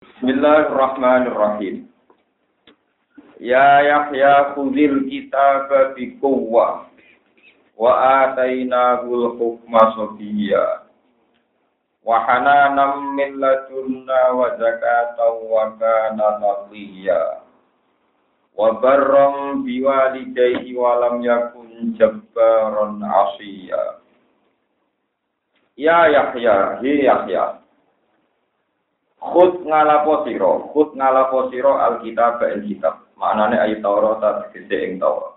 Bismillahirrahmanirrahim. Ya Yahya khudil kitaba bi quwwah wa atainahul hukma sabiyya wa hananan min ladunna wa zakatan wa kana nabiyya wa barram biwalidayhi wa lam yakun jabbaran asiya Ya Yahya, hi Yahya, Khut ngalapo siro, khut ngalapo siro alkitab ing kitab. Maknane ayat Taurat tegese ing Taurat.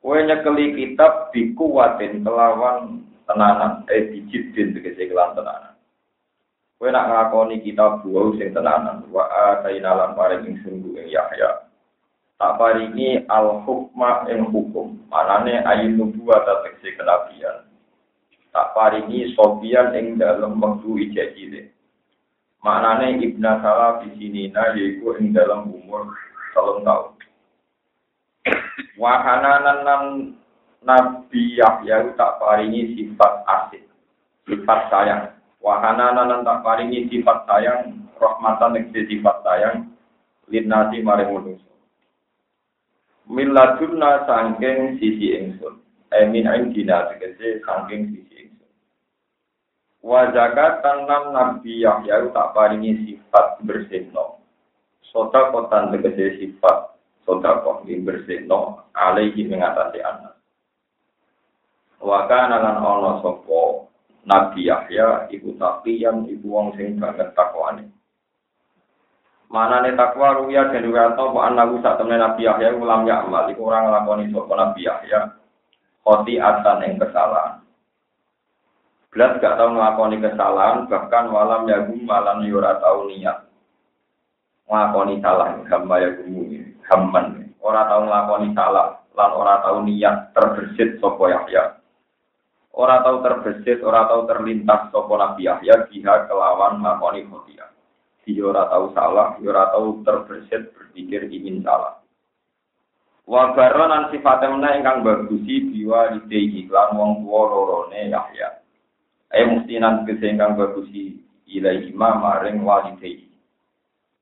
Kowe nyekeli kitab bikuwatin kelawan tenanan, eh dijidin tegese kelan tenanan. Kowe nak ngakoni kitab buah sing tenanan, wa ataina lan paring ing sungguh ing Yahya. Tak paringi al hukma ing hukum. Manane ayat nubuwat tegese kenabian. Tak paringi sobian ing dalem wektu ijazile. Maknane ibna salah di sini nah yaitu ing dalam umur telung tahun. Wahana nan Nabi Yahya tak paringi sifat asik, sifat sayang. Wahana nan tak paringi sifat sayang, rahmatan ing sifat sayang, linasi maring manusia. Miladunna sangking sisi ingsun. Emin ain dina tegese sangking sisi Wa zakat tanam Nabi Yahya tak paringi sifat bersihno. Sota kotan tegese sifat sota kok bersihno alaihi mengatasi anak. Wa kana lan ana sapa Nabi Yahya iku yang ibu wong sing banget takwane. Manane takwa ruya dan wiyato wa anaku sak temen Nabi Yahya ulam ya amal iku ora nglakoni sapa Nabi Yahya khoti atan ing kesalahan. Belas gak tahu ngelakoni kesalahan, bahkan malam yagum malam yura tahu niat. Ngelakoni salah, hamba yagumu ini, hamman. Orang tahu ngelakoni salah, lan orang tahu niat terbersit sopo Yahya. Orang tahu terbersit, orang tahu terlintas sopo Nabi Yahya, dia kelawan ngelakoni khotia. Dia orang tahu salah, orang tahu terbersit berpikir ingin salah. Wabaron an sifatnya ingkang bagusi biwa ide iklan wong tua lorone Yahya. Eh mustinan kesengkang bagusi ilai imam maring walidai.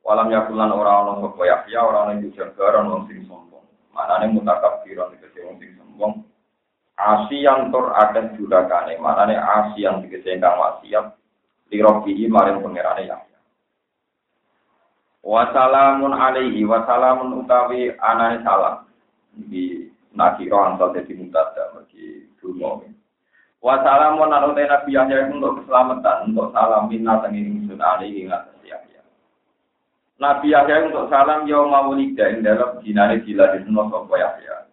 Walam yakulan orang orang sapa Yahya orang yang dijaga orang sing sombong. Manane mutakabbiron tegese wong sing sombong. Asi yang tur akan jurakane, manane asi yang dikesengkang wasiat lirobihi maring pangerane Yahya. Wassalamun alaihi wassalamun utawi anane salam. Iki nakiro antal dadi mutada bagi dungo. Wassalamu naruto Nabi Yahya untuk keselamatan, untuk salam minna tenging ingsun alaihi ngatas Yahya. Nabi Yahya untuk salam yo maulida ing dalam dinane diladekno sapa Yahya.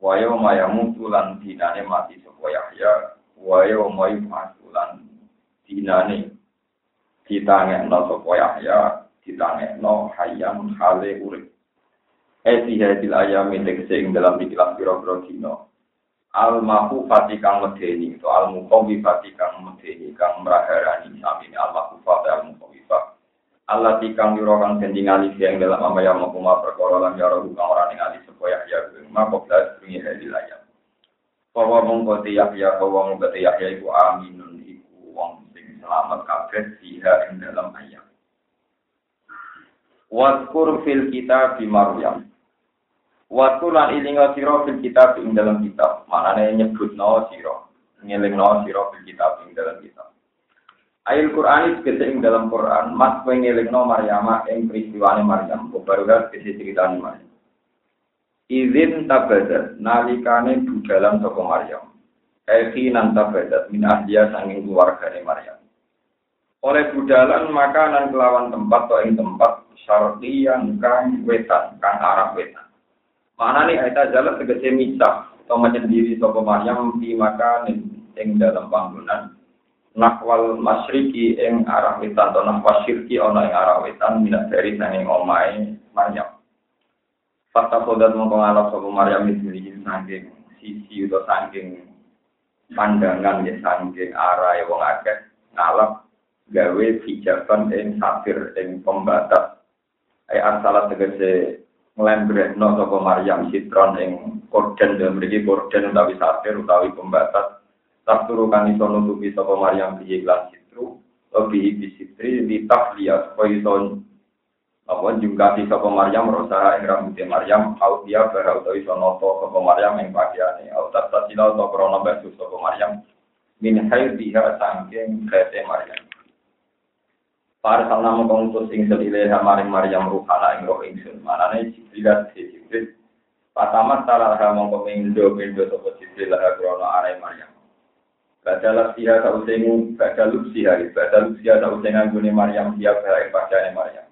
Wa yauma yamutu lan dinane mati sapa Yahya. Wa yauma yub'atsulan dinane ditangekno sapa Yahya, ditangekno hayam hale urip. Eh dihadil ayam tegese ing dalam ikhlas pira-pira dina al mahfufati kang medeni itu al muqawwifati kang medeni kang meraharani amin. Al mahfufati al muqawwifah Allah tikang yura kang sendingali siang dalam amaya makuma perkara lan yara kang ora ningali supaya ya maka belas bunyi hadil ayat bahwa mongko Yahya bahwa mongko Yahya iku aminun iku wong sing selamat kabeh siha ing dalam ayat. Waskur fil kitab di Maryam Waktu lan ilinga siro fil kitab ing dalam kitab. Manane nyebut no siro. Ngeling no siro fil kitab ing dalam kitab. Ayat Quran itu ing dalam Quran. Mas kowe ngeling no Maryama ing peristiwane Maryam. Barulah kese ceritane Maryam. Izin tabadat nalikane budalan toko Maryam. Eki nan tabadat min ahliya sanging keluargane Maryam. Oleh budalan makanan kelawan tempat atau ing tempat syarqiyan kang wetan, kang arah wetan. Mana nih ayat jalan tegese misah atau menyendiri sopo Maryam di makan ing dalam panggonan nakwal masriki ing arah wetan atau nakwal syirki ono ing arah wetan minat dari sanging omai Maryam. Fakta kodat mengkongalap sopo Maryam itu sangking sisi atau sangking pandangan ya sangking arah yang wong akeh ngalap gawe hijaban ing safir ing pembatas. Ayat salah tegese nglembrekno sapa Maryam sitron ing korden. Dan mriki korden utawi satir utawi pembatas tak turu kan iso nutupi sapa Maryam piye lan sitru Obi bisitri di takliyah supaya iso apa jungkati sapa Maryam rosa ing rambute Maryam au dia bara utawa iso noto sapa Maryam ing pakaiane au tata sila utawa krana basuh sapa Maryam min hayr diha sangking kete Maryam Para salna mongkong utus ing selile maring Maryam ruhana ing roh ingsun manane jibrilat jibril Patamat salah mongko mindo mindo sapa jibril lah krana are Maryam Badalah siha tau sing badaluk siha badaluk siha tau sing anggone Maryam dia bae pakaiane Maryam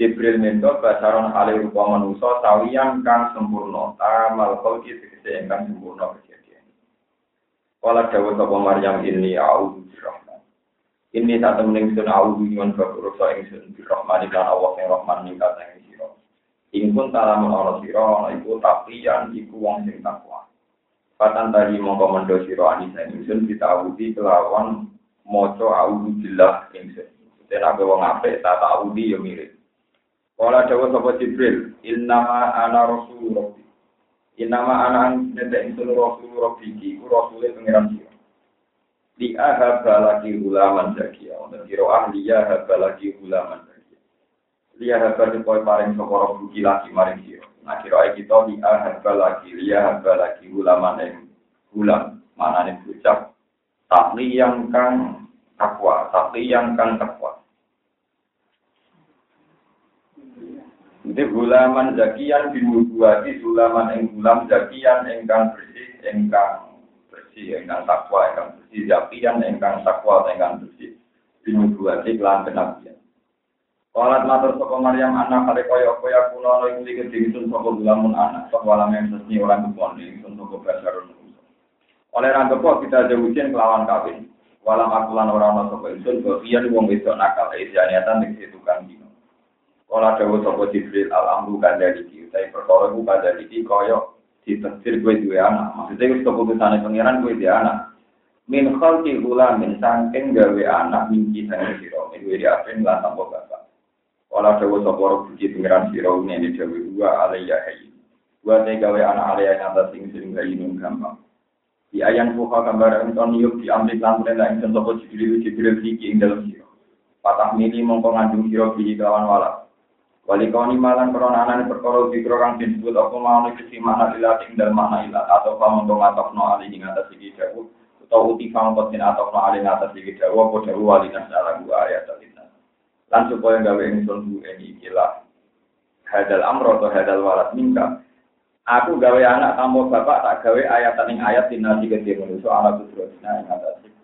Jibril minta basaron hale rupa manusa sawiyan kang sempurna tamal khalqi tegese ingkang sempurna kejadian. Wala dawa sapa Maryam ini a'udzu. Ini tak temen ingsun a'udzu nyuwun bakur ingsun birrahman lan Allah sing rahman ningkat ing sira. Ing pun talamun ana sira ana iku tapian iku wong sing takwa. Patan tadi mongko mendo sira anisa ingsun ditawudi kelawan maca a'udzu billah ingsun. Tenaga wong apik tak ta'awudi yo mirip. Kala dawa sapa Jibril, innama ana rasul rabbi. Innama ana nete insun rasul rabbi ki, ku rasule pangeran sira. Di ahaba lagi ulaman zakia, wonten kira ahliya ahaba lagi ulaman zakia. Liya ahaba dipoy paring sapa rabbi lagi maring sira. Nah kira kita lagi, liya ahaba lagi ulaman ing ulam, manane bocah. Takli yang kang takwa, takli yang kang takwa. Ini gulaman zakian bin nubuati gulaman ing gulam zakian engkang bersih engkang bersih engkang takwa engkang bersih zakian engkang takwa engkang bersih bin nubuati kelan kenabian. Walat matur sapa Maryam anak kare kaya kaya kuno ana ing iki disun anak sapa walam yang sesni orang kebon disun sapa basarun. Oleh rangkepo kita jauhin kelawan kawin. Walam aku lan ora ana sapa iya wong wedok nakal isianiatan ning tukang dino. Kala dawa sapa Jibril al-amru kandhaliki utawi perkara ku kandhaliki kaya ditafsir kowe duwe anak. Maksudnya wis keputusane pangeran kowe duwe anak. Min khalqi min saking gawe anak minci sang sira. Iku iki apen lan tanpa bapak. Kala dawa sapa Rabbi pangeran sira ngene dawe wa alayya hayy. Wa te gawe anak alayya nyata sing sing gainung gampang. Di ayang fuha gambar enton yuk di amrik lan perintah ing sapa Jibril Jibril iki ing dalam sira. Patah mili mongko ngandung sira bi kawan walak. Wali kau ni malang korona anak perkara di kang disebut apa mau kesi mana ilat ing dalam mana kamu dong atau no alih ing atas segi jauh atau uti kamu kotin atau no alih ing atas jauh apa jauh wali nasala gua ayat tadi. Lan supaya gawe ing sundu ini ikilah hadal amro atau hadal walat mingka aku gawe anak tamu bapak tak gawe ayat ing ayat tinasi ke timur so anak kusrosina ing atas segi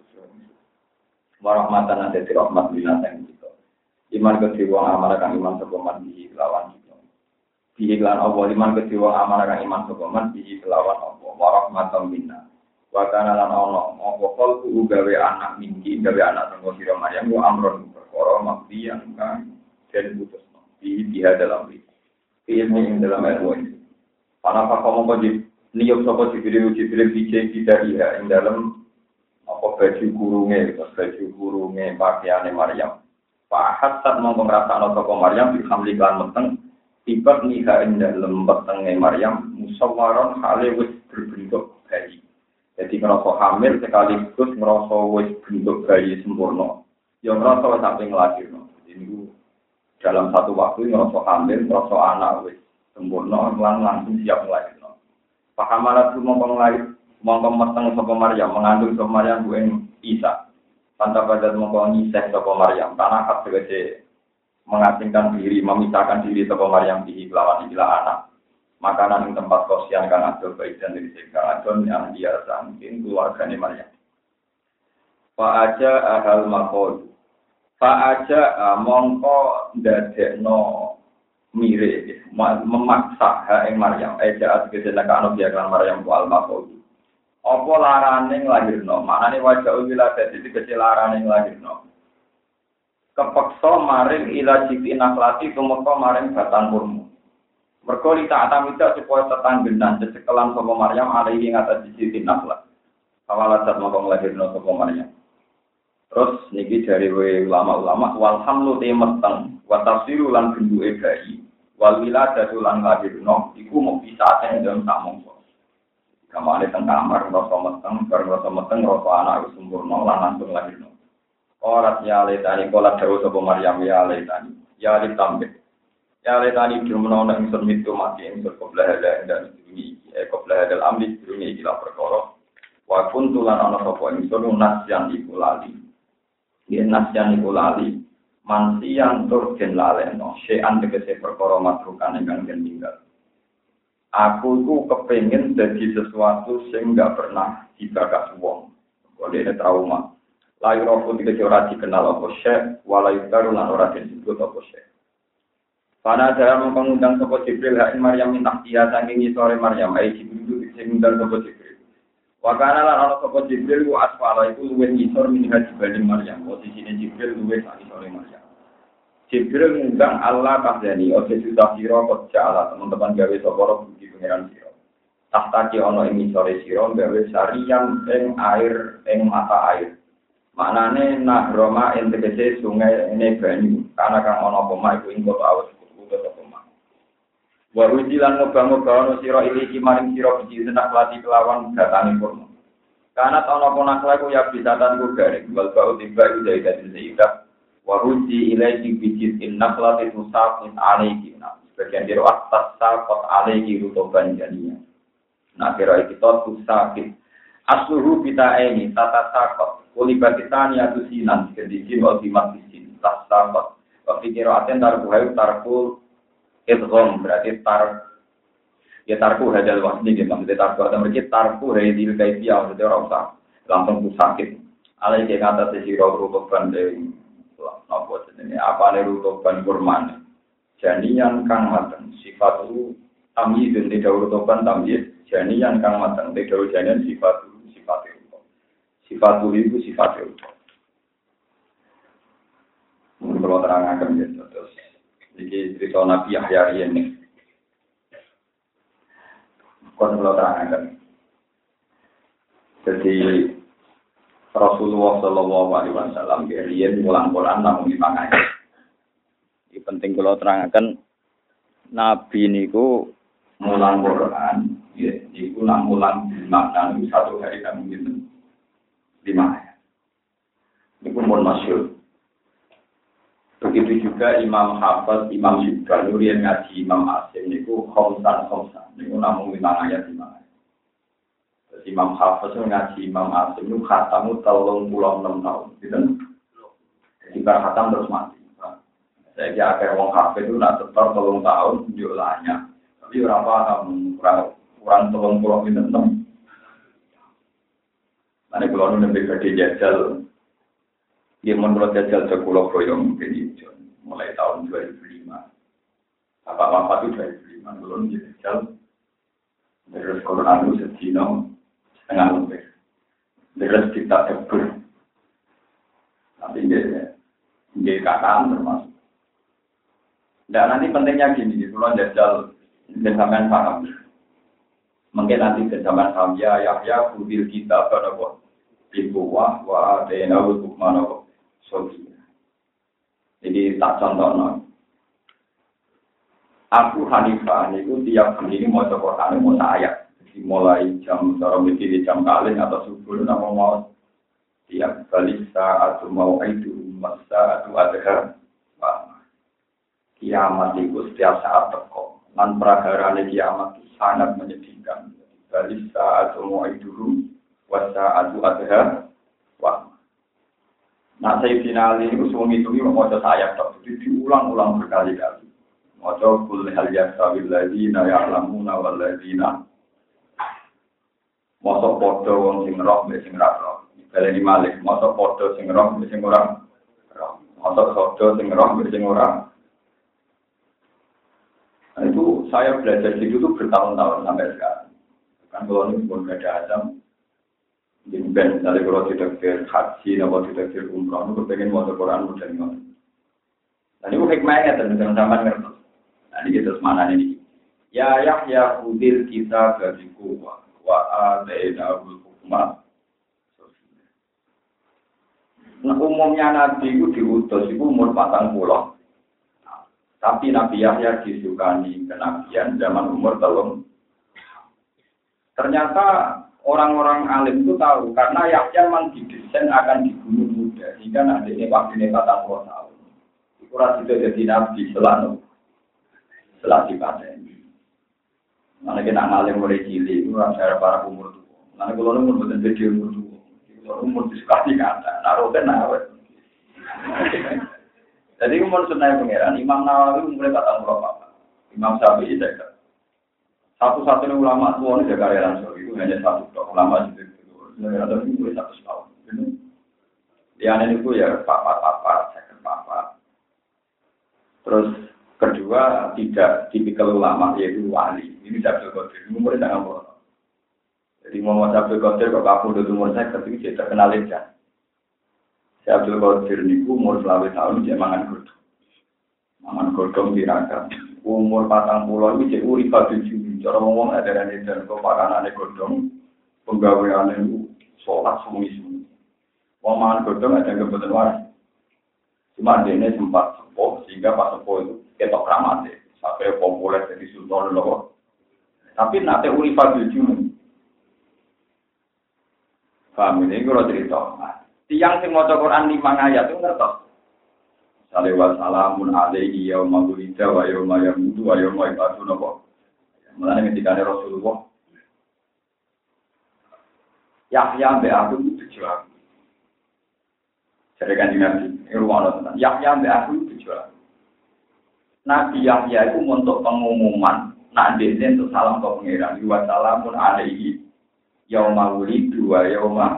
warahmatan ada rahmat binatang iman kedhi wong amal kang iman sapa man bihi kelawan itu bihi lan iman kedhi wong amal kang iman sapa man bihi kelawan apa wa rahmatan minna. Wa kana lan ono apa gawe anak minggi gawe anak sanggo sira Maryam wa amron perkara makdiyan kang den putus bihi biha dalam iki ilmu ing dalam ilmu ini. Para pakam mongko di niyok sapa jibril jibril bije bidariha ing dalam apa baju kurunge baju kurunge pakaiane Maryam Pahat saat mau ngerasa no toko Maryam dihamli kan meteng tiba nikah ing dalam petenge Maryam musawaron hale wis berbentuk bayi. Jadi ngerasa hamil sekaligus ngerasa wis bentuk bayi sempurna. Yang ngerasa sampai ngelahir. Jadi ini dalam satu waktu ngerasa hamil, ngerasa anak wis sempurna, lan langsung siap ngelahir. Pahamalat itu mau ngelahir, mau meteng sopo Maryam, mengandung sopo Maryam bu Isa. Tanta pada mongko nyiseh sapa Maryam, tanah kat segede mengasingkan diri, memisahkan diri sapa Maryam di lawan ikilah anak. Makanan yang tempat kosian kang adol baik dan dari kang adol yang dia sangking keluarganya Maryam. Fa aja ahal makol. Fa aja mongko ndadekno mire memaksa ha Maryam. Eja asgede nek ana biakan Maryam ku al makol. Apa larane nglahirno? Maknane wajah wiladat itu kecil larane nglahirno. Kepeksa maring ila jiti nakhlati tumeka maring batang kurmu. Mergo lita atamida supaya tetanggenan cecekelan sapa Maryam alaihi ngatas jiti nakhlat. Awalat mongko nglahirno sapa Maryam. Terus niki dari ulama-ulama wal hamlu te meteng wa tafsiru lan bentuke bayi wal wiladatu lan lahirno iku mung bisa dalam tak Kamane teng kamar rasa meteng, bareng rasa meteng rasa anak wis sempurna lan langsung lahir. Kolat ya letani, kolat dawa sapa Maryam ya letani. Ya tambah. Ya letani dimenono ingsun mitu mati ingsun koblah hada dan ini eh koblah hada amri ini iki lah perkara. Wa kuntulan ana sapa ingsun nasyan iku lali. Yen nasyan iku lali. Mansiyan tur den laleno, sean tegese perkara matrukan ingkang den tinggal. Aku ku kepengen jadi sesuatu sing gak pernah dibakas wong. Kalau ini trauma. Layu rofu tiga ora dikenal apa syekh, walayu baru lan ora disebut apa syekh. Pada dalam mengundang sopo Jibril, hain Maryam minta dia saking sore Maryam, ai Jibril itu ngundang sopo Jibril. Wakana lan ana sopo Jibril ku asfala iku luwih ngisor minha dibanding Maryam. Posisine Jibril luwih sak sore Maryam. Jibril ngundang Allah kahdani, oke sudah siro kok jala teman-teman gawe sopo roh budi pengiran siro. Tahtaki ono ing sore siro gawe sariang ing air ing mata air. Maknane nahroma ing tegese sungai ini banyu, karena kang ana poma iku ing kota awas kutu kota poma. Wa ujilan moga-moga ono sira iki maring sira biji senak lati kelawan datane kurma. Karena ana pona ku ya bisa tan ku garing, wal ba'u tiba ida ida Wa uji ilaiki biji innak lati tusafin alaiki. Nah, sebagian diro atas sakot alaiki rutoban jadinya. Nah, kira kita tusafin. Asluhu kita ini tata sakot Kuli bakitani atu sinan, kedisi wal bimat disin, tas sahabat. Waktu kira aten tarku hayu tarku idgham, berarti tar ya tarku hadal wasni gitu, maksudnya tarku ada mereka tarku hayu dil kaifiyah, maksudnya orang usah langsung sakit. Alai kayak kata sisi roh rutoban dari nopo jenenge apa nih rutoban kurman. Janian kang mateng sifat itu tamyidun tidak rutoban tamyid. Janian kang mateng tidak janian sifat sifat itu. Sifat itu sifat itu. Kalau terang akan gitu. Terus, ini cerita Nabi Yahya ini. Kalau terang akan. Jadi, Rasulullah Shallallahu Alaihi Wasallam kalian mulang Quran namun ayat. Ini penting kalau terangkan Nabi niku mulang Quran, ya, niku nak mulang makna satu hari kami gitu lima ayat. Ini pun masyur. Begitu juga Imam Hafiz, Imam Syukra, Nurian Ngaji, Imam Asim, ini ku khomsan khomsan. Ini ku namun lima ayat lima. Imam Hafiz ngaji Imam Asim, itu khatamu telung pulau enam tahun. Gitu. Jadi khatam terus mati. Saya kira akhir wong Hafiz itu nak setor telung tahun, jualannya. Tapi orang paham, kurang, kurang telung pulau enam Nanti kalau nu lebih gede jajal, ya menurut jajal sekulah proyong mungkin itu mulai tahun 2005. Apa apa itu 2005 belum jajal. Terus corona itu sedino setengah lebih. Terus kita tebur. Tapi dia dia kataan termasuk. Dan nanti pentingnya gini, kalau jajal sampean paham. Mungkin nanti ke zaman Hamya, Yahya, Kubil kita pada Bibuwah wa adena hukmana sobi. Jadi tak contoh no. Aku Hanifah itu tiap hari ini mau coba mau ayat. Jadi mulai jam cara di jam kalian atau subuh nama mau tiap kali saat mau itu masa itu ada kiamat itu setiap saat teko. Dan praharane kiamat itu sangat menyedihkan. Kali saat mau itu wasa adu adha wah nah saya final ini semua itu mau saya tak diulang-ulang berkali-kali mau kul hal yasabil ladina ya'lamuna wal ladina Masa podo wong sing roh mbek sing ra roh. Baleni malik, masa podo sing roh mbek sing ora roh. Masa podo sing roh mbek sing ora. Nah, itu saya belajar situ bertahun-tahun sampai sekarang. Kan kalau ini pun gak ada azam, Ben, misalnya kalau tidak ke haji, atau tidak ke umroh, itu pengen mau Quran udah nggak. Dan itu hikmahnya teman-teman sama ngerti. Nah ini terus mana ini? Ya Yahya udil kita dari kuwa wa adaina hukma. Nah umumnya Nabi itu diutus itu umur patang pulau. Tapi Nabi Yahya disukani kenabian zaman umur telung. Ternyata orang-orang alim itu tahu karena Yahya memang didesain akan dibunuh muda sehingga nanti ini waktu ini kata tahun. Kurang itu jadi nabi selalu setelah ini. Mana kita ngalim mulai cilik, itu saya para umur tuh. Mana kalau umur betul betul umur kalau umur sekali kata, naruh kan naruh. Jadi umur sunnah pangeran, Imam Nawawi mulai kata umur apa? Imam Syafi'i jaga. Satu-satunya ulama tua jaga langsung itu hanya satu ulama itu. Ada mulai satu tahun. Ini itu ya papa-papa, saya papa. Terus kedua tidak tipikal ulama yaitu wali. Ini Abdul Qadir. Ini umur sangat bodoh. Jadi Muhammad Abdul Qadir kok kamu udah umur saya ketika saya terkenal aja. Si Abdul Qadir ini umur selawe tahun dia mangan godong. Mangan godong tirakat. Umur patang pulau ini dia urip tujuh. Cara ngomong ada dan dan kok pakanane godong. Penggawean itu sholat sumi-sumi. Wong mangan godong ada kebetulan waras. Cuma dia ini sempat sepuh sehingga pas sepuh itu ketok kramate sampai populer jadi sultan loh. Tapi nanti urifat jujur. Paham ini kalau cerita. Tiang sing maca Quran lima ayat itu ngertos. Salih wa salamun alaihi yauma wulida wa yauma yamutu wa yub'atsu napa. Mulane ketika Rasulullah Yahya mbek aku itu tujuan. Jadi kan Nabi, ini rumah tentang Yahya mbek aku itu. Nabi Yahya itu untuk pengumuman, nak dene untuk salam ke pangeran, wa salamun alaihi yauma wulidu wa yauma.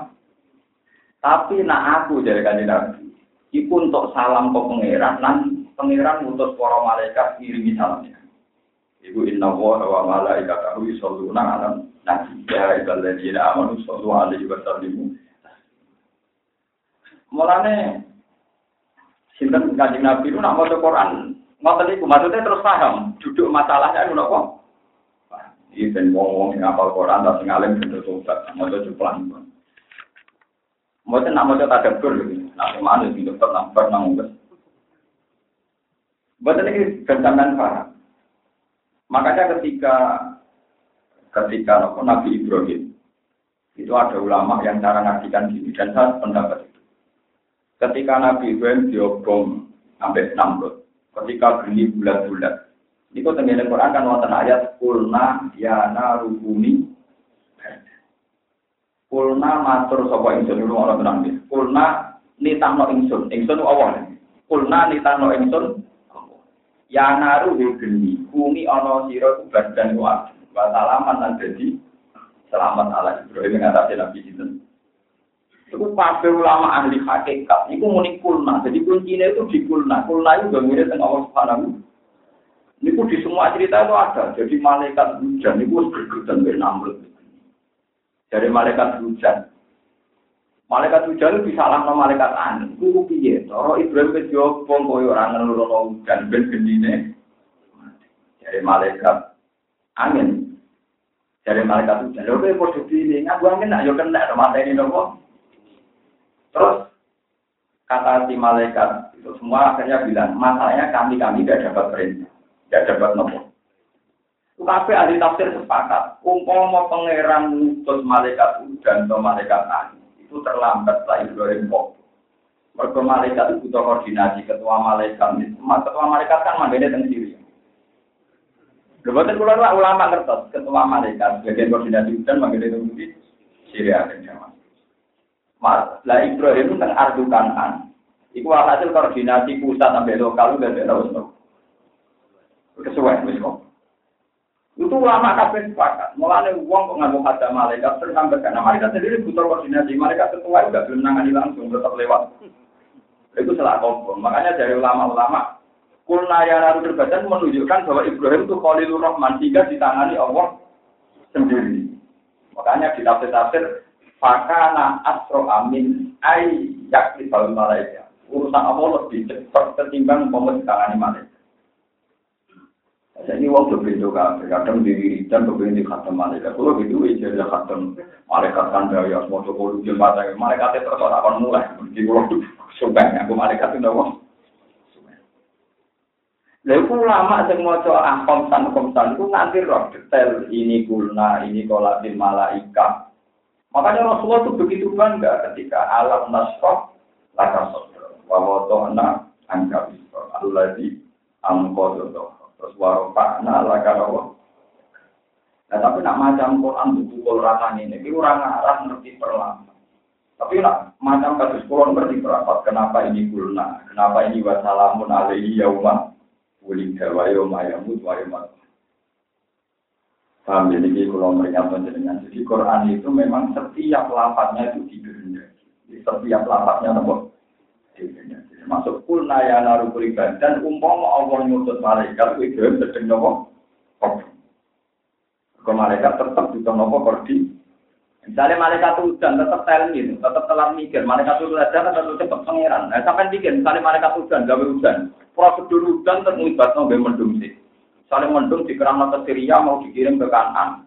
Tapi nak aku dari kanjeng Nabi iku untuk salam ke pangeran. Nan pangeran ngutus para malaikat ngirimi salamnya. Ibu inna wa wa malaikatahu yusholluna ala nabi. Ya iballadzina amanu sallu alaihi wa sallimu. Mulane sinten kanjeng Nabi itu nak maca Quran ngoten iku maksudnya terus paham duduk masalahnya itu napa Iki ben wong-wong sing apal Quran ta sing alim bener tobat, maca juplan. Maca nak maca tadabbur lho, nak mana sing dokter nang bar nang. Buatan ini gantangan paham. Makanya ketika ketika Nabi Ibrahim itu ada ulama yang cara ngajikan gini dan saya pendapat itu. Ketika Nabi Ibrahim diobong sampai Namrud, ketika geni bulat-bulat, Niku tengene Quran kan wonten ayat kulna ya narubumi. Kulna matur sapa ingsun lu ora tenang iki. Kulna nitahno ingsun, ingsun Allah. Kulna nitahno ingsun Ya naru geni, kumi ana sira ku badan wa salaman lan dadi selamat ala Ibrahim ngatasi Nabi sinten. Itu kabeh ulama ahli hakikat, itu muni kulna. Jadi kuncinya itu di kulna. Kulna itu gak tengah Allah Subhanahu Niku di semua cerita itu ada. Jadi malaikat hujan itu bergedan dari Namrud. Dari malaikat hujan. Malaikat hujan itu bisa lama malaikat angin. Itu piye? Toro Ibrahim ke Jopong koyo orang ngelurono hujan ben gendine. Dari malaikat angin. Dari malaikat hujan. Lho kowe padha pilih ngaku angin nak yo kena mata ini nopo. Terus kata si malaikat itu semua akhirnya bilang masalahnya kami kami tidak dapat perintah tidak dapat nopo. Tapi ahli tafsir sepakat, umpama pangeran mutus malaikat hujan atau malaikat angin itu terlambat lah Ibrahim kok. Mereka malaikat itu butuh koordinasi ketua malaikat, ketua malaikat kan. Lebaran keluar lah ulama kertas ketua malaikat bagian koordinasi hujan manggilnya tentang Syria dan. Lah Ibrahim itu ardu kanan. Iku hasil koordinasi pusat sampai lokal udah ada kesuwen wis kok. Itu lama kabeh sepakat. Mulane wong kok nganggo hada malaikat terus sampai karena malaikat sendiri butuh koordinasi. Malaikat ketua juga belum nangani langsung tetap lewat. Itu salah kompon. Makanya dari ulama-ulama Kulna ya naru terbadan menunjukkan bahwa Ibrahim itu Khalilur Rahman sehingga ditangani Allah sendiri. Makanya di tafsir-tafsir Fakana asro amin ay yakni malaikat. Urusan Allah lebih cepat ketimbang mau ditangani malaikat. Jadi wong berbeda kan, kadang di dan kemudian di khatam malaikat. Kalau gitu aja ya khatam malaikat kan dari asmo joko lucu mata, malaikat itu terus akan mulai. Di pulau sumpah, aku malaikat itu dong. Lalu lama sing maca ahkom san komsan itu nganti roh detail ini kulna, ini kolatin malaika. Makanya Rasulullah itu begitu bangga ketika alam nasroh laka sodro. Wawoto anak angka bisro. Alladhi angko dodo. Terus warofakna laka rawa. Nah, tapi nak macam Quran buku Quran ini, ini orang arah ngerti perlahan. Tapi nak macam kasus Quran ngerti berapa? Kenapa ini kulna? Kenapa ini wassalamun alaihi yaumah? Wulida wa yaumah yamut wa. Paham jadi ini kalau pernyataan jenengan. Jadi Quran itu memang setiap lapatnya itu dikehendaki. Setiap lapatnya nopo dikehendaki. Masuk kulna ya naru kuliban dan umpama Allah nyutus malaikat itu sedang nopo. Ke malaikat tetap di nopo kordi. Misalnya malaikat hujan tetap telmi, gitu, tetap telat mikir. Malaikat hujan tetap cepat pangeran. Nah, sampai bikin, misalnya malaikat hujan, gawe hujan. Prosedur hujan terlibat nopo mendung sih. Misalnya mendung di kerana ke Syria mau dikirim ke kanan.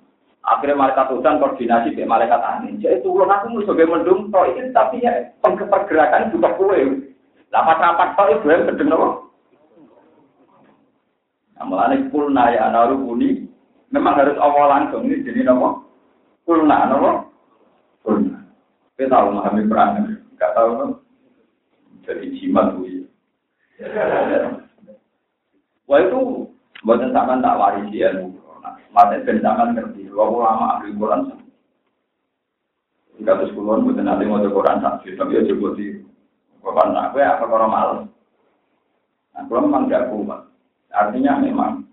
Akhirnya malaikat hujan koordinasi dengan malaikat angin. Jadi turun aku mau sebagai mendung, toh ini tapi ya pergerakan juga kue. Lapat rapat toh itu yang sedang nopo. Nah, mulanya kulna ya naru kuni memang harus awal langsung ini jadi nopo kulna nopo kulna kita tahu memahami perang nggak tahu nopo jadi jimat tuh ya wah itu buatan sama tak waris ya mati bentangan ngerti. Dua ulama ahli Quran. Jika terus kulon buatan nanti mau Quran saksi tapi ya coba di Quran. Aku ya apa orang malas Nah, kalau memang tidak kuat, artinya memang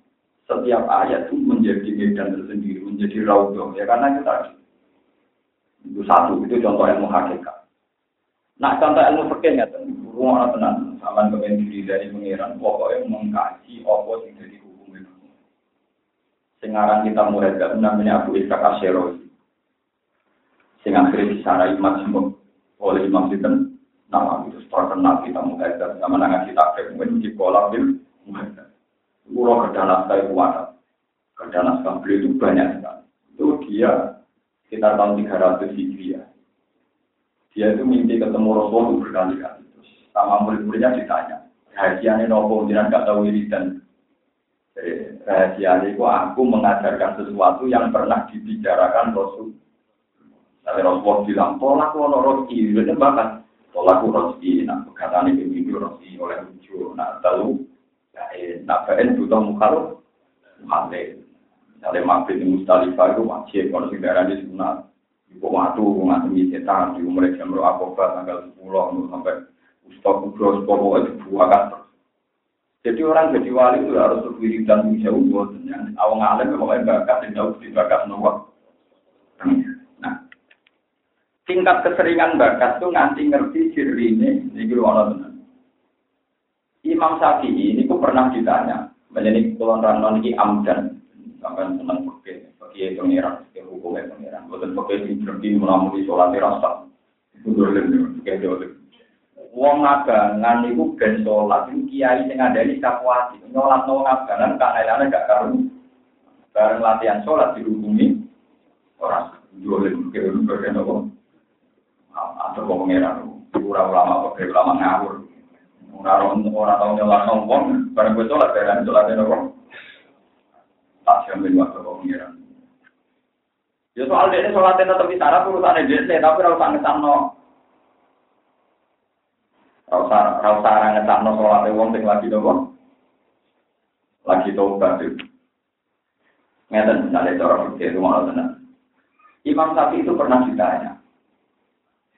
setiap ayat itu menjadi medan tersendiri, menjadi raudhah. Ya karena tadi. Itu satu, itu contoh ilmu hakikat. Nah, contoh ilmu fikih ya, rumah tenang, sama kepengen diri dari pengiran, pokoknya mengkaji apa yang Sekarang kita mulai gak namanya Abu Ishaq Asyero. Sing akhirnya disarai majmuk oleh Imam Sinten, nama itu terkenal kita mulai dari zaman nangan kita mungkin di kolam bil Pulau kerja naskah itu ada. Kerja naskah beliau itu banyak sekali. Itu dia sekitar tahun 300 Hijriah. Dia itu mimpi ketemu Rasul itu berkali-kali. Terus sama murid-muridnya ditanya. Rahasianya nopo, jangan gak tahu dan Rahasia itu aku mengajarkan sesuatu yang pernah dibicarakan Rasul. Tapi Rasulullah bilang, tolak lo rosti, itu bahkan tolak rosti, nah perkataan itu minggu rosti oleh lucu, nah tahu Nah, baen butuh mukhalif, mukhalif. Misalnya mabit di Mustalifah itu wajib, kalau di daerah di sunat. Ibu waktu, ngasih setan, di umur jam roh akobat, tanggal 10, sampai Ustaz Kudros, pokoknya dibuakan Jadi orang jadi wali itu harus berwiridan dan jauh buat awang alim pokoknya bakat dan jauh di bakat nomor. Nah, tingkat keseringan bakat tuh nganti ngerti ciri ini, ini gitu orang Imam Syafi'i ini kok pernah ditanya, menjadi kulon ranon ini amdan, sampai senang pakai pakai pengiran, pakai hukumnya pengiran, bukan pakai di berhenti melamui sholat rasa, itu dolim, pakai dolim. Wong abangan itu ben sholat, itu kiai sing ada di kapuati, nyolat no abangan, kak lain gak karu, bareng latihan sholat dihukumi orang pakai dolim, pakai dolim, atau pengiran, ulama pakai ulama ngawur. Orang orang tahu nyolak nompong, barang gue sholat ya, sholat kok. Tak jamin waktu kok pengiran. Ya soal dia sholatnya tetap di sana, urusannya dia, tapi rasa ngesan no. Rasa rasa ngesan no sholatnya wong sing lagi nopo. Lagi tobat itu. Ngeten misalnya cara fikih itu mau tenang. Imam Syafi'i itu pernah ditanya,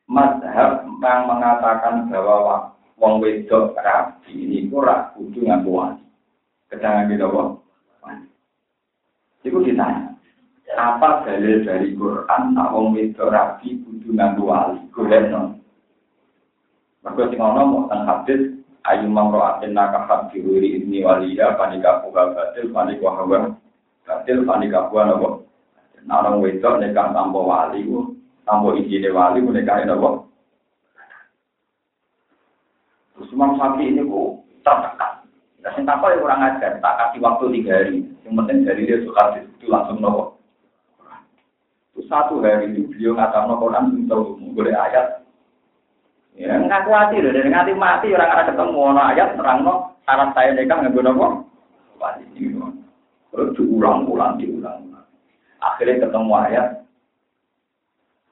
Mazhab yang mengatakan bahwa wong wedok rapi ini ora kudu ngaku wani. Kedangan gitu kok. Iku ditanya, apa dalil dari Quran nak wong wedok rapi kudu ngaku wali? Maka sing ana mau teng hadis ayu mamro atin nakahat diwiri ini waliya panika buka batil panika hawa batil panika buka nopo. Nah orang wedok nekah tanpa wali ku tanpa izine wali ku nekah nopo. Terus Imam Syafi'i ini kok tertekan. Nah, sing apa ya kurang ajar, tak kasih waktu tiga hari. Yang penting dari dia suka itu langsung nopo. Terus satu hari itu beliau ngatakan kan tahu boleh ayat. Ya ngaku hati loh, dari ngati mati orang ada ketemu ono ayat terang no syarat saya nikah nggak nopo. Wajib Terus diulang-ulang, diulang-ulang. Akhirnya ketemu ayat.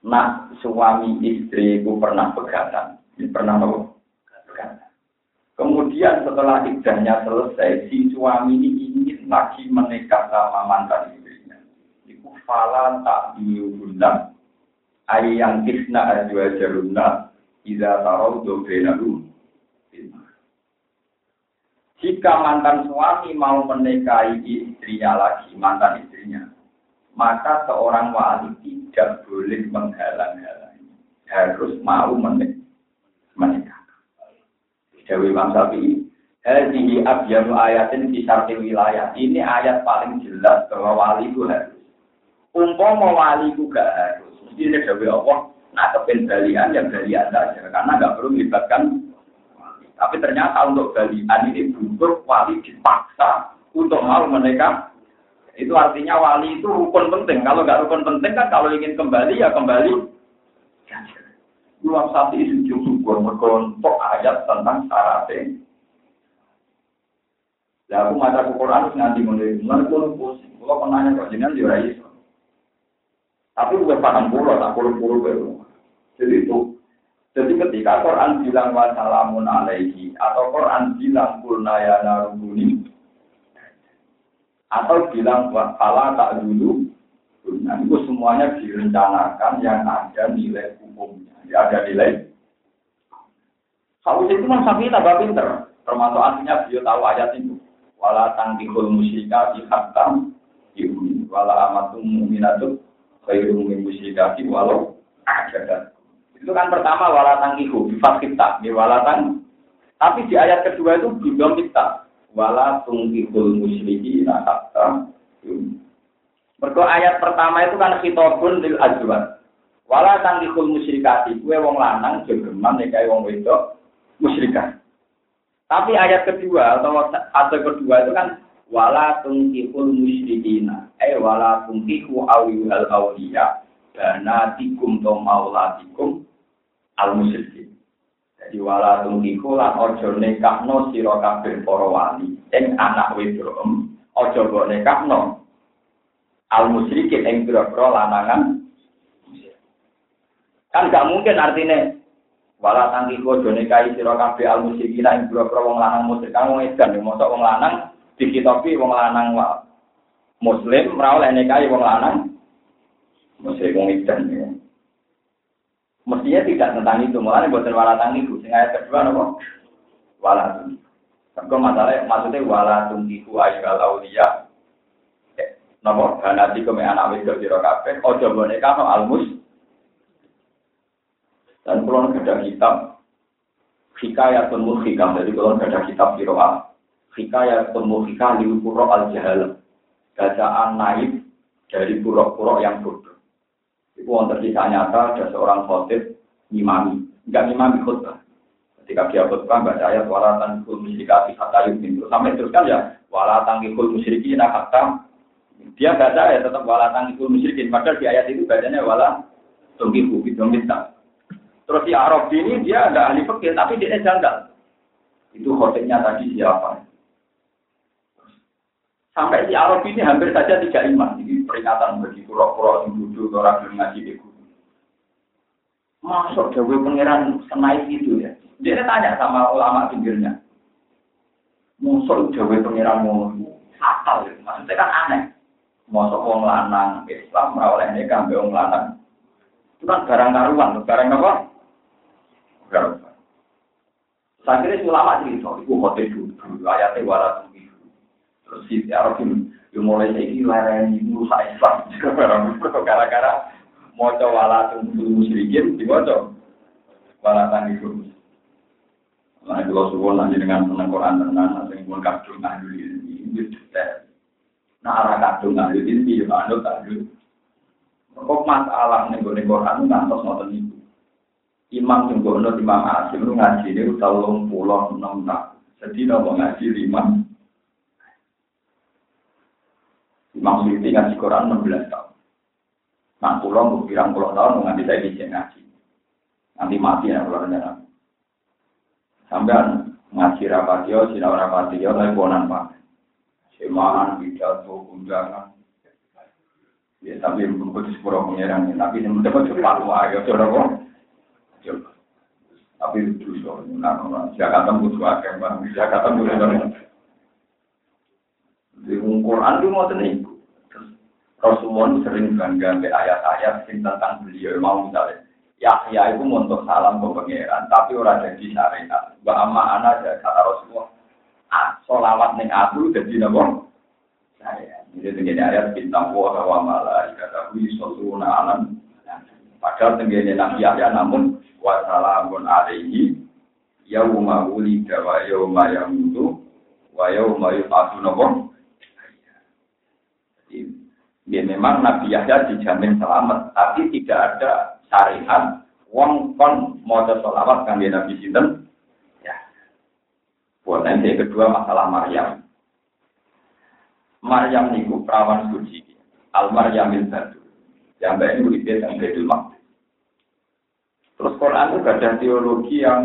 Nah, suami istriku pernah pegatan. Pernah nopo Kemudian setelah iddahnya selesai, si suami ini ingin lagi menikah sama mantan istrinya. Iku fala tak diubunna ayang kisna ajwa jarunna Iza tarau dobenaru Jika mantan suami mau menikahi istrinya lagi, mantan istrinya, maka seorang wali tidak boleh menghalang-halangi. Harus mau menikah. Dewi Imam Syafi'i, Hadihi ayatin di sarti wilayah. Ini ayat paling jelas bahwa wali itu harus. Umpama wali itu harus. Mesti ini Dewi Allah, nah balian yang balian saja. Karena gak perlu melibatkan. Tapi ternyata untuk balian ini butuh wali dipaksa untuk mau menikah. Itu artinya wali itu rukun penting. Kalau nggak rukun penting kan kalau ingin kembali ya kembali. Luar satu isu syukur merkontok ayat tentang syaratnya. Ya aku maca Quran nganti mulai mulai pun pusing. Kalau penanya kok jenengan yo iso. Tapi bukan paham pulau, tak pulau pulau baru. Jadi itu. Jadi ketika Quran bilang wassalamun alaihi atau Quran bilang ya narubuni atau bilang wala tak dulu Nah, itu semuanya direncanakan yang ada nilai hukumnya. Ya, ada nilai. Kalau itu memang sapi tambah pinter. Termasuk artinya beliau tahu ayat itu. Wala tangkihul musyrika di yumin. Wala amatum mu'minatu khairum min musyrikati walau ajadat. Itu kan pertama wala tangkihu bifat kita. Wala tang. Tapi di ayat kedua itu belum kita. Wala tungkihul musyriki hatta yumin. Mergo ayat pertama itu kan khitabun lil azwaj. Wala tangkihul musyrikati, kue wong lanang jogeman nikahi wong wedok musyrikah. Tapi ayat kedua atau ayat kedua itu kan wala tungkihul musyrikina. Eh wala tungkihu awiyul awliya. Banatikum to maulatikum al musyrikin. Jadi wala tungkihu lan ojo nekahno sira kabeh para wali. Ing anak wedok ojo mbok nekahno al musyrikin ing pira-pira lanangan kan gak mungkin artinya wala tangki kojo nekai sira kabeh al musyrikin ing pira-pira wong lanang musyrik kang wong edan mosok wong lanang dikitopi wong lanang wa muslim oleh nekai wong lanang musyrik wong edan ya. Mestinya tidak tentang itu, malah buatan wala tangki itu. Sing ayat kedua nopo? Wala tangki. Kalau masalah maksudnya wala tungki ku ayyul auliya Napa ganati kome anak wedok sira kabeh aja boneka no almus. Dan kalau ada kitab hikayatun muhikam jadi kalau ada kitab hikayatun muhikam di pura al jahal bacaan naib dari pura-pura yang bodoh. Itu wonten kisah nyata ada seorang khotib ngimami, enggak ngimami khutbah. Ketika dia khutbah baca ayat walatan kul musyrikati hatta yumin. Sampai terus kan ya walatan kul musyrikin hatta dia baca ya tetap wala tangkul musyrikin. Padahal di ayat itu bacanya wala tungkiku gitu minta. Terus di Arab ini dia ada ahli fikih tapi dia janggal. Itu khotibnya tadi siapa? Sampai di Arab ini hampir saja tiga iman. Ini peringatan bagi pura-pura yang duduk orang yang ngaji di. Masuk Dewi Pangeran senai itu ya. Dia tanya sama ulama pinggirnya. Musuh Dewi Pangeran mau fatal ya. Maksudnya kan aneh. Mosok wong lanang Islam oleh nikah mbek wong lanang. Itu kan barang karuan, barang apa? Barang. Saya kira ulama cerita, itu hotel dulu, ayatnya tunggu. Terus si Arab itu mulai ini lereni musa Islam. Gara-gara mau wala tunggu musyrikin, di mau wala tunggu Nah, kalau suwon nanti dengan senang Quran tenan, nanti pun kadung ahli ini, ini Nah, arah kadung ahli ini, ya anut ahli. Kok masalah nih gue Quran ngantos ngoten itu. Imam yang gue Imam Asim ngaji pulau enam tak. Jadi nopo ngaji lima. Imam Suyuti ngaji Quran 16 tahun. Nah, pulau gue pirang pulau tahun nganti saya bisa ngaji. Nanti mati ya kalau rencana. Sampai ngaji rapatio, sinau rapatio, tapi bonan pak semahan, pidato, undangan. Ya, tapi bukan sepuluh pengiran, tapi ini mendapat cepat, wah, ya, coba kok. Tapi itu so, nah, Jakarta butuh akeh bang, Jakarta butuh akeh. Di Quran itu mau tenang. Rasulullah sering bangga be ayat-ayat tentang beliau mau misalnya. Yahya itu untuk salam ke pangeran, tapi orang jadi syariat. Wa amma ana kata Rasulullah. Ah, solawat ning aku jadi napa? Saya. Jadi tenggene ayat bintang wa wa malaikatahu yusalluna alam. Padahal tenggene Nabi Yahya namun wa salamun alaihi yauma wulida wa yauma yamutu wa yauma napa? Ya memang Nabi Yahya dijamin selamat, tapi tidak ada syariat. Wong kon maca selawat kangge Nabi sinten? Ya. Buat nanti kedua masalah Maryam. Maryam niku perawan suci. Al Maryamil Batu yang baik ini udah yang Maqdis. Terus Quran itu ada teologi yang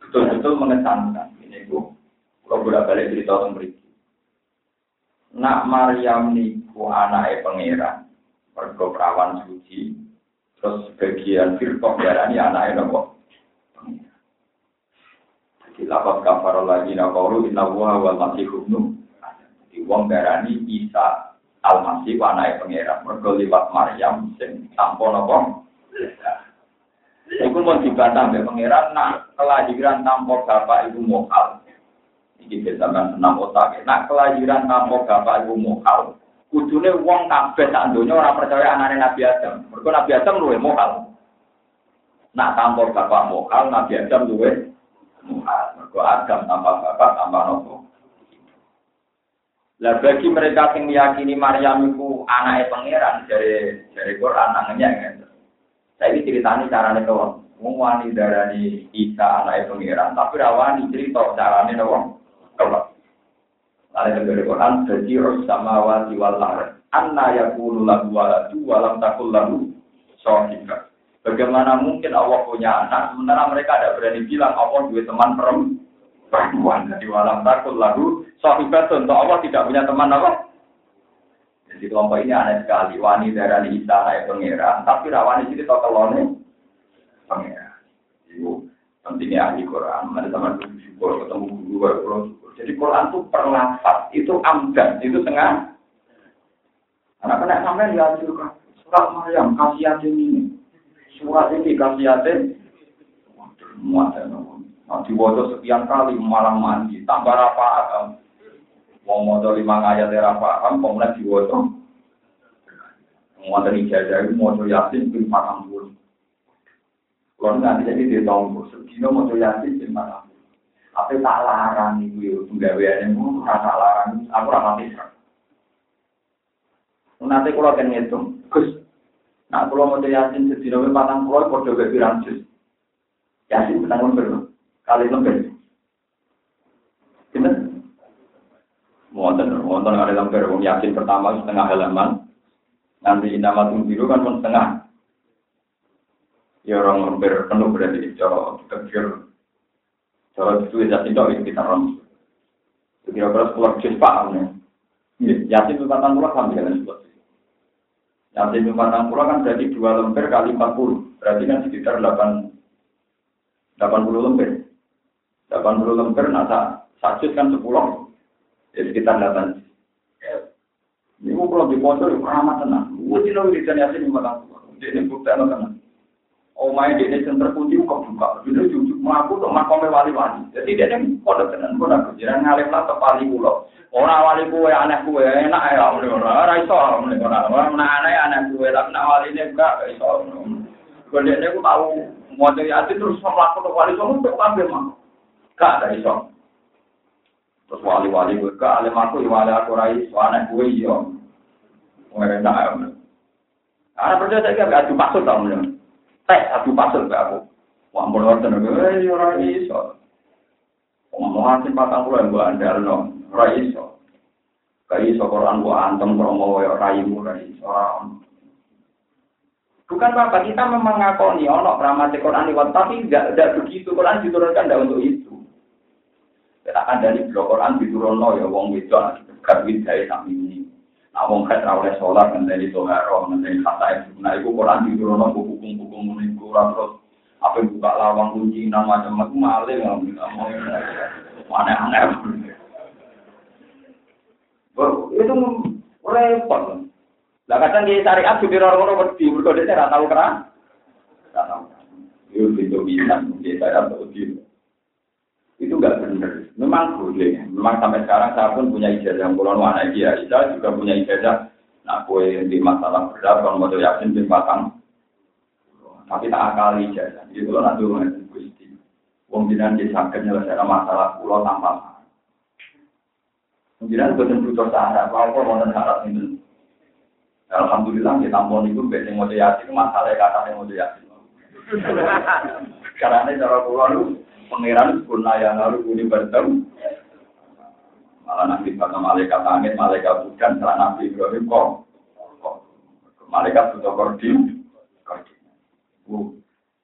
betul-betul mengesankan. Ini bu kalau bolak balik cerita tentang nak Maryam niku anaknya pangeran mergo perawan suci Terus sebagian firqah darani anaknya nopo. Jadi lapas kafar lagi nakoru inna wuha wal masih hubnu. Jadi wong darani Isa al masih anaknya pangeran. Mergo liwat Maryam sing tanpa nopo. Iku mau dibantah mbek pangeran nak kelahiran tanpa bapak ibu mokal. Iki kan senam otak. Nak kelahiran tanpa bapak ibu mokal kudune wong kabeh sak donya ora percaya anane Nabi Adam. Mergo Nabi Adam luwe mokal. Nak tampur bapak mokal, Nabi Adam luwe mokal. Mergo Adam tambah bapak tambah nopo. Lah bagi mereka yang meyakini Maryam itu anaknya pangeran dari dari Quran anaknya kan. Saya ini ceritanya caranya doang. Wong wani darani Isa anaknya pangeran, tapi rawani cerita caranya doang. Kalau ada dari Quran, jadi sama wati wal Anna yakunu lahu waladu walam takul lahu sohika. Bagaimana mungkin Allah punya anak, sementara mereka ada berani bilang Allah dua teman perempuan. Jadi walam takul lahu sohika, untuk Allah tidak punya teman apa? Jadi kelompok ini aneh sekali. Wani darani Isa naik pengira, tapi rawani sini pengira. Itu pentingnya ahli Quran. Ada teman bersyukur ketemu guru, jadi Quran itu perlafat, itu amdan, itu tengah. Anak kena sampai juga surat Maryam kasihatin ini, surat ini kasihatin. Muat Nanti wajah sekian kali malam mandi, tambah apa Mau modal lima ayat era paham, kemudian. Mau dari ijazah itu mau yasin bin paham pun. Kalau nanti jadi di tahun sedino mau yasin paham. Tapi tak larang itu ya, penggawean itu tak larang, aku ramah bisa. Nanti kalau akan ngitung, Gus, nah kalau mau yasin sedih patang pulau, kode pirang jus. Yasin benang lembar, kali lembar. Gimana? Wonten, wonten ada lembar, wong yasin pertama setengah halaman, nanti nama biru kan setengah. Ya orang lembar penuh berarti, cara kita kalau itu ya tidak itu kita rom. Kira-kira sekolah jus paham ya. Yasin itu patang pulau sama dengan sekolah. Yasin itu patang pulau kan berarti dua lembar kali empat puluh. Berarti kan sekitar delapan delapan puluh lembar. Delapan puluh lembar, nah satu kan sepuluh. Ya sekitar delapan. Ini mau pulau di pojok, ya keramat tenang. Gue tidak bisa yasin di patang pulau. Jadi bukti tenang. Main di sini terkunci kok buka. Jadi jujuk mengaku untuk makomnya wali-wali. Dia yang kode tenan kode kejiran ngalim lah ke wali pulau. Orang wali kue aneh kue enak ya om orang raiso om orang orang aneh aneh kue tapi nak wali ini enggak. Kemudian dia aku tahu mau jadi hati terus melakukan ke wali soalnya untuk ambil mah. Gak raiso. Terus wali-wali gue ke alim aku wali aku raiso aneh kue iya. Kue enak ya. Karena percaya saya gak ada maksud om teh satu pasal ke aku. Wah, nonton aku, eh, ora iso. Omongan sing patang puluh yang gua andal no, ora iso. Kayak iso Quran gua antem promo ya raimu ora iso. Bukan apa, kita memang ngakoni ono ramate Quran lewat, tapi tidak tidak begitu Quran diturunkan tidak untuk itu. Kita akan dari blok Quran diturunno ya wong wedok dekat widai sami ini. Nah, wong ra oleh sholat ngenteni toharo, ngenteni kata itu. Nah, iku Quran diturunno hukum-hukum niku ora terus Apa buka lawang kunci nama macam maling mana aneh. Itu repot. Lah kadang di syariat supir orang orang mergo dia ora tahu keran. Tahu. Itu bisa di syariat wedi. Itu enggak benar. Memang boleh. Memang sampai sekarang saya pun punya ijazah pulau anak dia. Saya juga punya ijazah. Nah, kue di masalah berat, kalau mau yakin di batang. Tapi tak akal ijazah. Jadi kalau nanti mengerti gusti. Wong jinan di sakit nyelesaikan masalah pulau tanpa Jinan betul butuh syarat. Kalau mau syarat ini. Alhamdulillah kita tampon itu biasanya mau yakin masalah kata yang mau yakin. Karena ini cara pulau pangeran purna yang lalu ini bertemu. Malah nanti kata malaikat langit, malaikat bukan, setelah Nabi Ibrahim kok. Malaikat butuh koordin.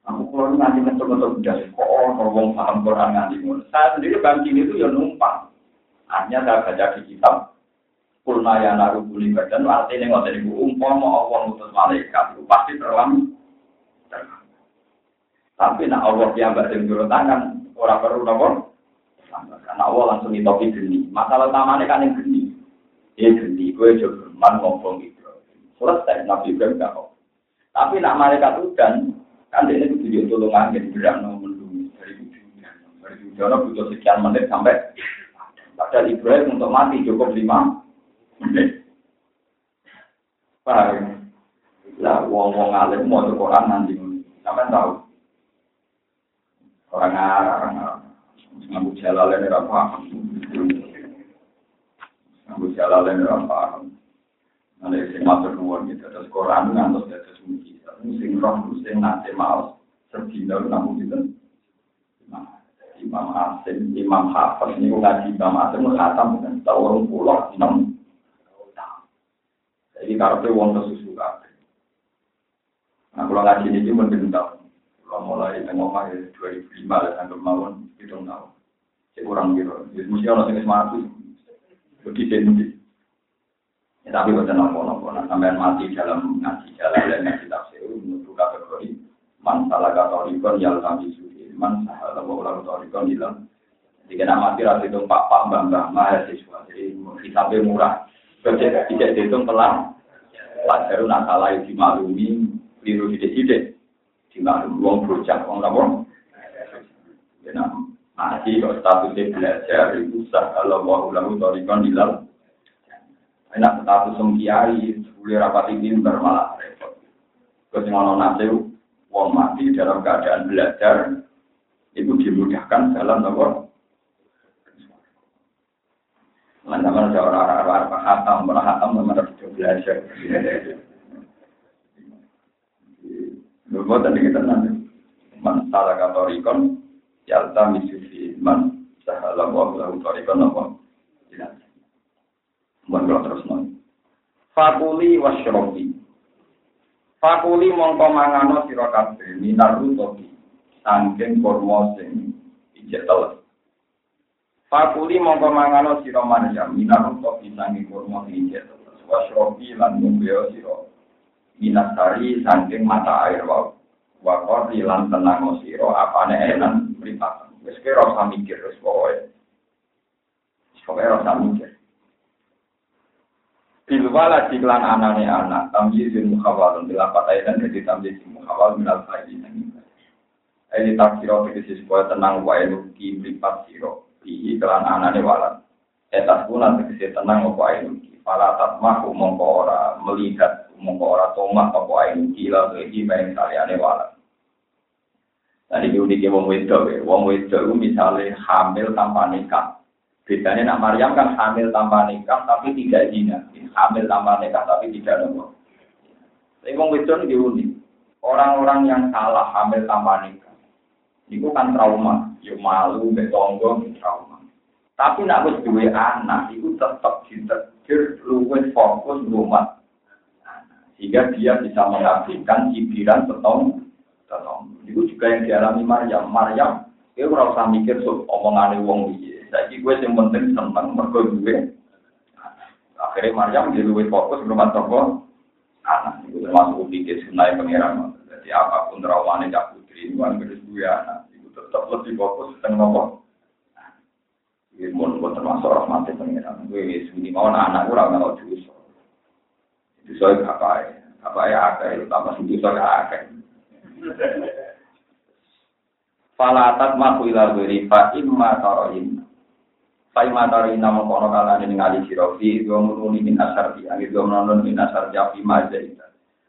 Aku kalau nanti mencoba-coba udah kok ngomong paham Quran nanti. Saya sendiri banking itu ya numpang. Hanya saya baca di kitab Kulna ya naru buli badan, artinya nggak dari umpama Allah utus malaikat itu pasti terlalu Tapi nak Allah yang turun tangan, orang perlu nopo. Karena Allah langsung ditopi geni. Masalah utamanya kan yang geni. Ya geni, gue juga man ngomong gitu. Selesai, Nabi Ibrahim gak kok. Tapi nak malaikat udan, kan ini tujuh tolong angin, berat nomor dari ujung. Dari ujung butuh sekian menit sampai Padahal Ibrahim untuk mati cukup lima Paham? Lah, wong-wong alim mau Quran nanti, sampai tahu. Orang orang Arab. Ngaku jalalain ora paham. Ngaku jalalain ora paham. Nanti sing matur nuwun gitu, terus Quran ngantos dados mugi. Sing roh sing nate maos sedina namun gitu. Imam Asim, Imam Hafiz, ini ngaji Imam Asim, dengan tahun pulau enam jadi karena wong kesusu kabeh. Nah, kalau ngaji ini tahun. Kalau mulai ngomong ya 2005 ya sampai mawon itu tahun. Cek orang gitu. Jadi mesti orang yang semati. Begitu ini. Ya, tapi bukan nopo-nopo. Nah, sampai mati dalam ngaji jalan dan ngaji tafsir menurut kategori man salah kata rikon yang kami suci man salah kata torikon hilang. Jika nama mati rasa itu pak pak mbak mbak mahasiswa. Jadi hisabnya murah. Kerja tidak dihitung pelan. Pelajaran nak salah dimaklumi, keliru tidak-tidak. Dimaklumi uang berujak, uang apa? Ya, ngaji kok statusnya belajar itu sah kalau mau lalu torikon hilal. Enak status semkiai, boleh rapati mimbar malah repot. Kesimano nasi, uang mati dalam keadaan belajar, itu dimudahkan dalam nomor Mana-mana ada orang-orang apa hatam, mana hatam, mana bisa belajar. Lupa tadi kita nanti. Man salah katorikon, yalta misufi man sahala wa lahu torikon apa. Mohon kalau terus nol. Fakuli wasyrobi. Fakuli mongko mangano sira minar rutobi. Sangking kormo sing ijek teles. Fakuli mongko mangano siro Maryam minar untuk bisangi kurma hijau wasrobi lan mumbeo siro minasari saking mata air wa wakori lan tenang siro apane enan mripatan. Wis kira rasa mikir wis pokoke. Pokoke rasa mikir. Bilwala jiklan anane anak, tamjizin mukhawalun, bila patai dan jadi tamjizin mukhawal minal Ini tak siro, tegesi supaya tenang wa enuki meripat siro. Bihi kelan anane walat. Etas bulan tegese tenang apa ainuki. Fala tatmahu mongko ora melihat mongko ora tomak apa ainuki la iki main kaliane walat. Tadi unik ya wong wedok ya, wong wedok itu misalnya hamil tanpa nikah. Bedanya nak Maryam kan hamil tanpa nikah tapi tidak zina. Hamil tanpa nikah tapi tidak nopo. Tapi wong wedok ini unik. Orang-orang yang salah hamil tanpa nikah. Itu kan trauma ya malu, betonggo, trauma. Tapi nak wis duwe anak, itu tetap ditegur luwes fokus rumah. Sehingga dia bisa mengabdikan cibiran setong, setong. Itu juga yang dialami Maryam. Maryam, dia ora usah mikir so, omongane wong piye. Saiki gue yang penting seneng mergo gue. Akhirnya Maryam dia luwes fokus rumah tangga anak. Itu termasuk pikir sunai pangeran. Jadi apa pun traumanya gak putih istri, wan terus dua anak, itu tetap lebih fokus tentang nopo. Pun pun termasuk rahmati pengiran. Gue sini mau anak gue orang nggak dosa. Dosa apa ya? Apa ya akeh, tambah dosa ya akeh. Falatat maku ila wiri fa imma taroin. Fa imma taroin nama kono kala ini ngali sirofi, dua muruni min asar di, angin dua menonton min asar jafi maja itu.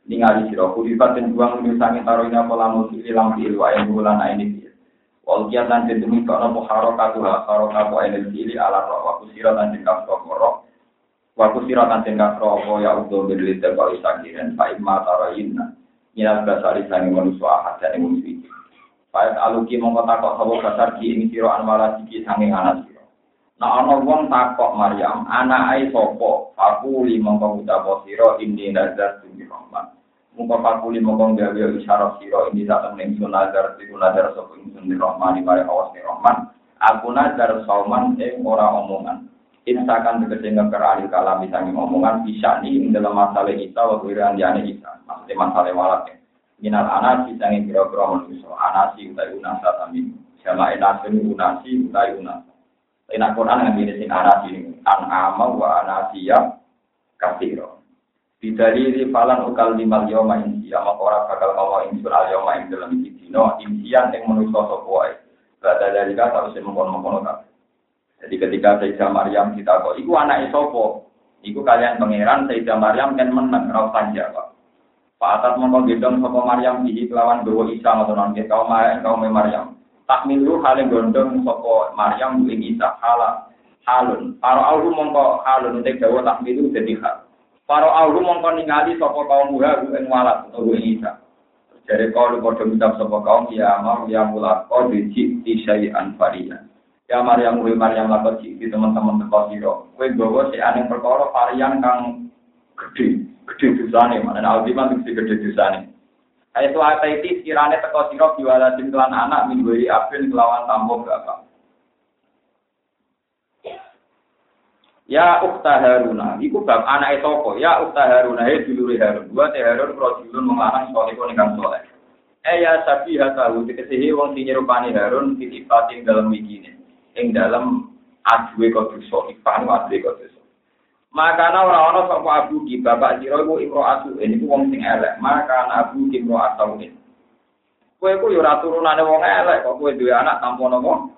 Ningali sirofi, di paten buang ini sangi taroin apa lamu sili lam ilu ayam bulan ini Wajah nanti demi karena muharok kaku ha karok kaku ala roh waktu sirat nanti kafro korok waktu sirat nanti kafro ko ya udah beli terbaru sakiran baik mata rohina ini adalah sari sani manusia hati ini manusia baik aluki mengkota kok sabo kasar ki ini siro anwar siki sange anak siro nah ono wong takok Maryam anak ay sopo aku li mongko kok siro ini nazar tuh di Mongko fakuli mongko gawe isyarat sira ini sak temen sun nazar tu nazar sapa ingsun di Rahman mare awas ni Rahman. Aku nazar sauman ing ora omongan. Insakan tegese ngeker ahli kalam sangi omongan bisa nih ing dalam masalah kita wa wiran diane kita. Maksudnya masalah walak minal anasi sange kira-kira manusia anasi utai unasa tami sama enasin unasi utai unasa Enak Quran yang ini sing anasi ini an ama wa anasi ya kafiro Bidalili falan ukal limal yoma insia maka orang bakal ngomong insun al yoma ing dalam iki dino insian yang manusia sapa wae dari kata harus mengkono-mengkono Jadi ketika Sayyidah Maryam kita kok, iku anak sopo, iku kalian pangeran Sayyidah Maryam kan menang, rauh jawab. Pak Atat mongko gendong sapa Maryam iki kelawan gawa Isa ngoten nggih kaum kaum Maryam. Tak milu hale gondong sapa Maryam ing Isa hala halun. Para auhu mongko halun te gawa tak milu dadi hal. Para aku mongkon ningali sapa kaum buha ku ing walat utawa ing isa. Jare kalu padha minta sapa kaum ya amar ya mulat qadi ci isai anfaria. Ya amar ya mulai mar yang lakon ci teman-teman teko sira. Kowe bawa si aning perkara varian kang gedhe, gedhe dosane mana nek aldi mantuk sing gedhe dosane. Ayo to ati ti kirane teko sira diwalatin kelan anak minggu iki april kelawan tampo bapak. Ya ukta Haruna, iku bab anak itu Ya ukta Haruna, ya dulure Harun. Dua teh Harun rojulun mengarang soleh kau soleh. Eh ya sabi hatahu, dikesihi wong sing nyerupani Harun titipatin dalam wikine. Ing dalam adwe kodus soleh, panu adwe kodus Makana ora ana sapa abu ki bapak sira iku imro asu ini ku wong sing elek. Maka abu ki imro asu ini. Kowe ku yo ora turunane wong elek kok kowe duwe anak tanpa nopo?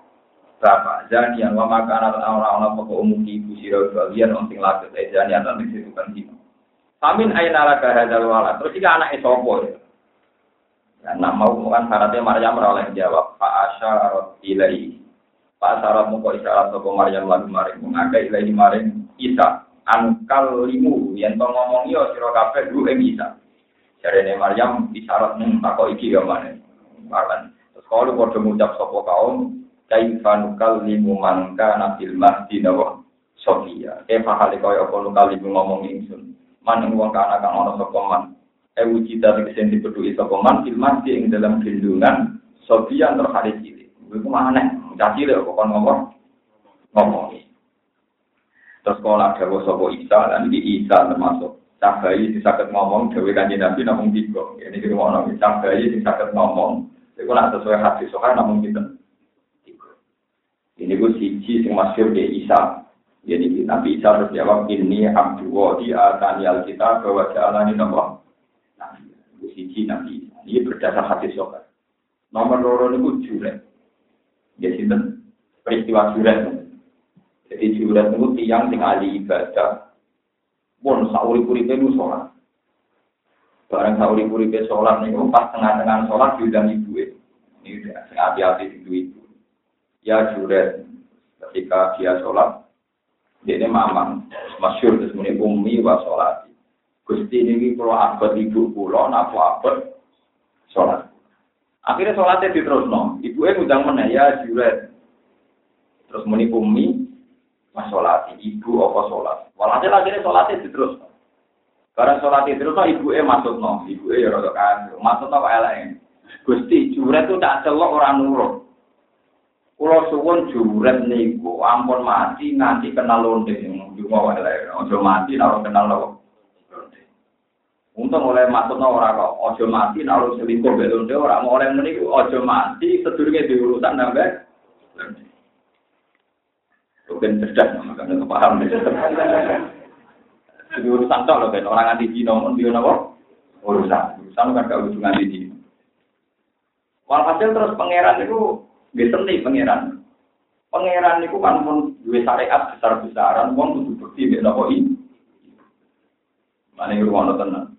Bapak jani yang wa makana ora ana sapa umum ki ibu sira bagian wong sing lakut e jani atan sing bukan dino. Amin aina laka hadzal wala. Terus iki anake sapa ya? Ya, nak mau kan syaratnya Maryam oleh jawab Pak Asyarat ilai. Pak Asyarat muka isyarat sapa Maryam lagu maring mengakai ilai maring Isa angkal limu yang to ngomong yo sira kabeh lu ing bisa. Jarene Maryam isyarat ning iki yo maneh. Maran. Terus kalau padha ngucap sapa kaum kaifan kal limu man kana fil masjid wa Sofia. Kefa hale kaya apa kali ngomong ingsun. Man ing wong kana kang ana sapa man. E wujida tegese dipedhuki sapa man fil masjid ing dalam gendungan Sofia terhadap cilik. Iku maneh, caci lho kok ngomong. Ngomong. Terus sekolah dawa sopo Isa dan di Isa termasuk cah bayi sakit ngomong dewi kanji nabi namun tiga. Ini rumah nabi cah bayi sakit ngomong. Itu nak sesuai hati sokan namun kita tiga. Ini gue siji sing masyur di Isa. Jadi Nabi Isa harus jawab ini abdu di atani alkitab bahwa jalan ini nama Nabi. Gue siji Nabi. Ini berdasar hati sokan. Nomor loro ini juret. Ya sinten peristiwa juret. Jadi jurat itu tiang sing ahli ibadah. Pun sauri kuripe itu sholat. Barang sauri kuripe sholat nih, pas tengah-tengah sholat diundang ibu. Ini hati-hati itu ibu. Ya jurat ketika dia sholat, dia ini mamang, masyur terus muni wa sholat. Gusti ini kalau abad ibu pulau, nafu abad sholat. Akhirnya sholatnya diterus no. Ibu yang ngundang mana ya jurat. Terus muni umi, Mas sholat, ibu apa sholat. Walhasil akhirnya sholatnya terus. Barang sholat terus, no, ibu e masuk no, ibu e ya rada kan, masuk no elek. Gusti juret itu tak celok orang nurut. Kulo suwun juret niku, ampun mati nanti kenal londe, cuma elek. Ojo mati, naruh kenal lo. Untung oleh maksudnya orang kok ojo mati naruh selingkuh belum dia orang mau oleh meniku ojo mati sedurunge diurusan nambah. Bukan cerdas makanya paham. Jadi urusan tok kan orang anti Cina pun dia nopo urusan urusan kan gak urusan anti Cina. Walhasil terus pangeran itu gak seni pangeran. Pangeran itu kan pun dua syariat besar besaran, uang kudu bukti gak nopo ini. Mana yang rumah tenang.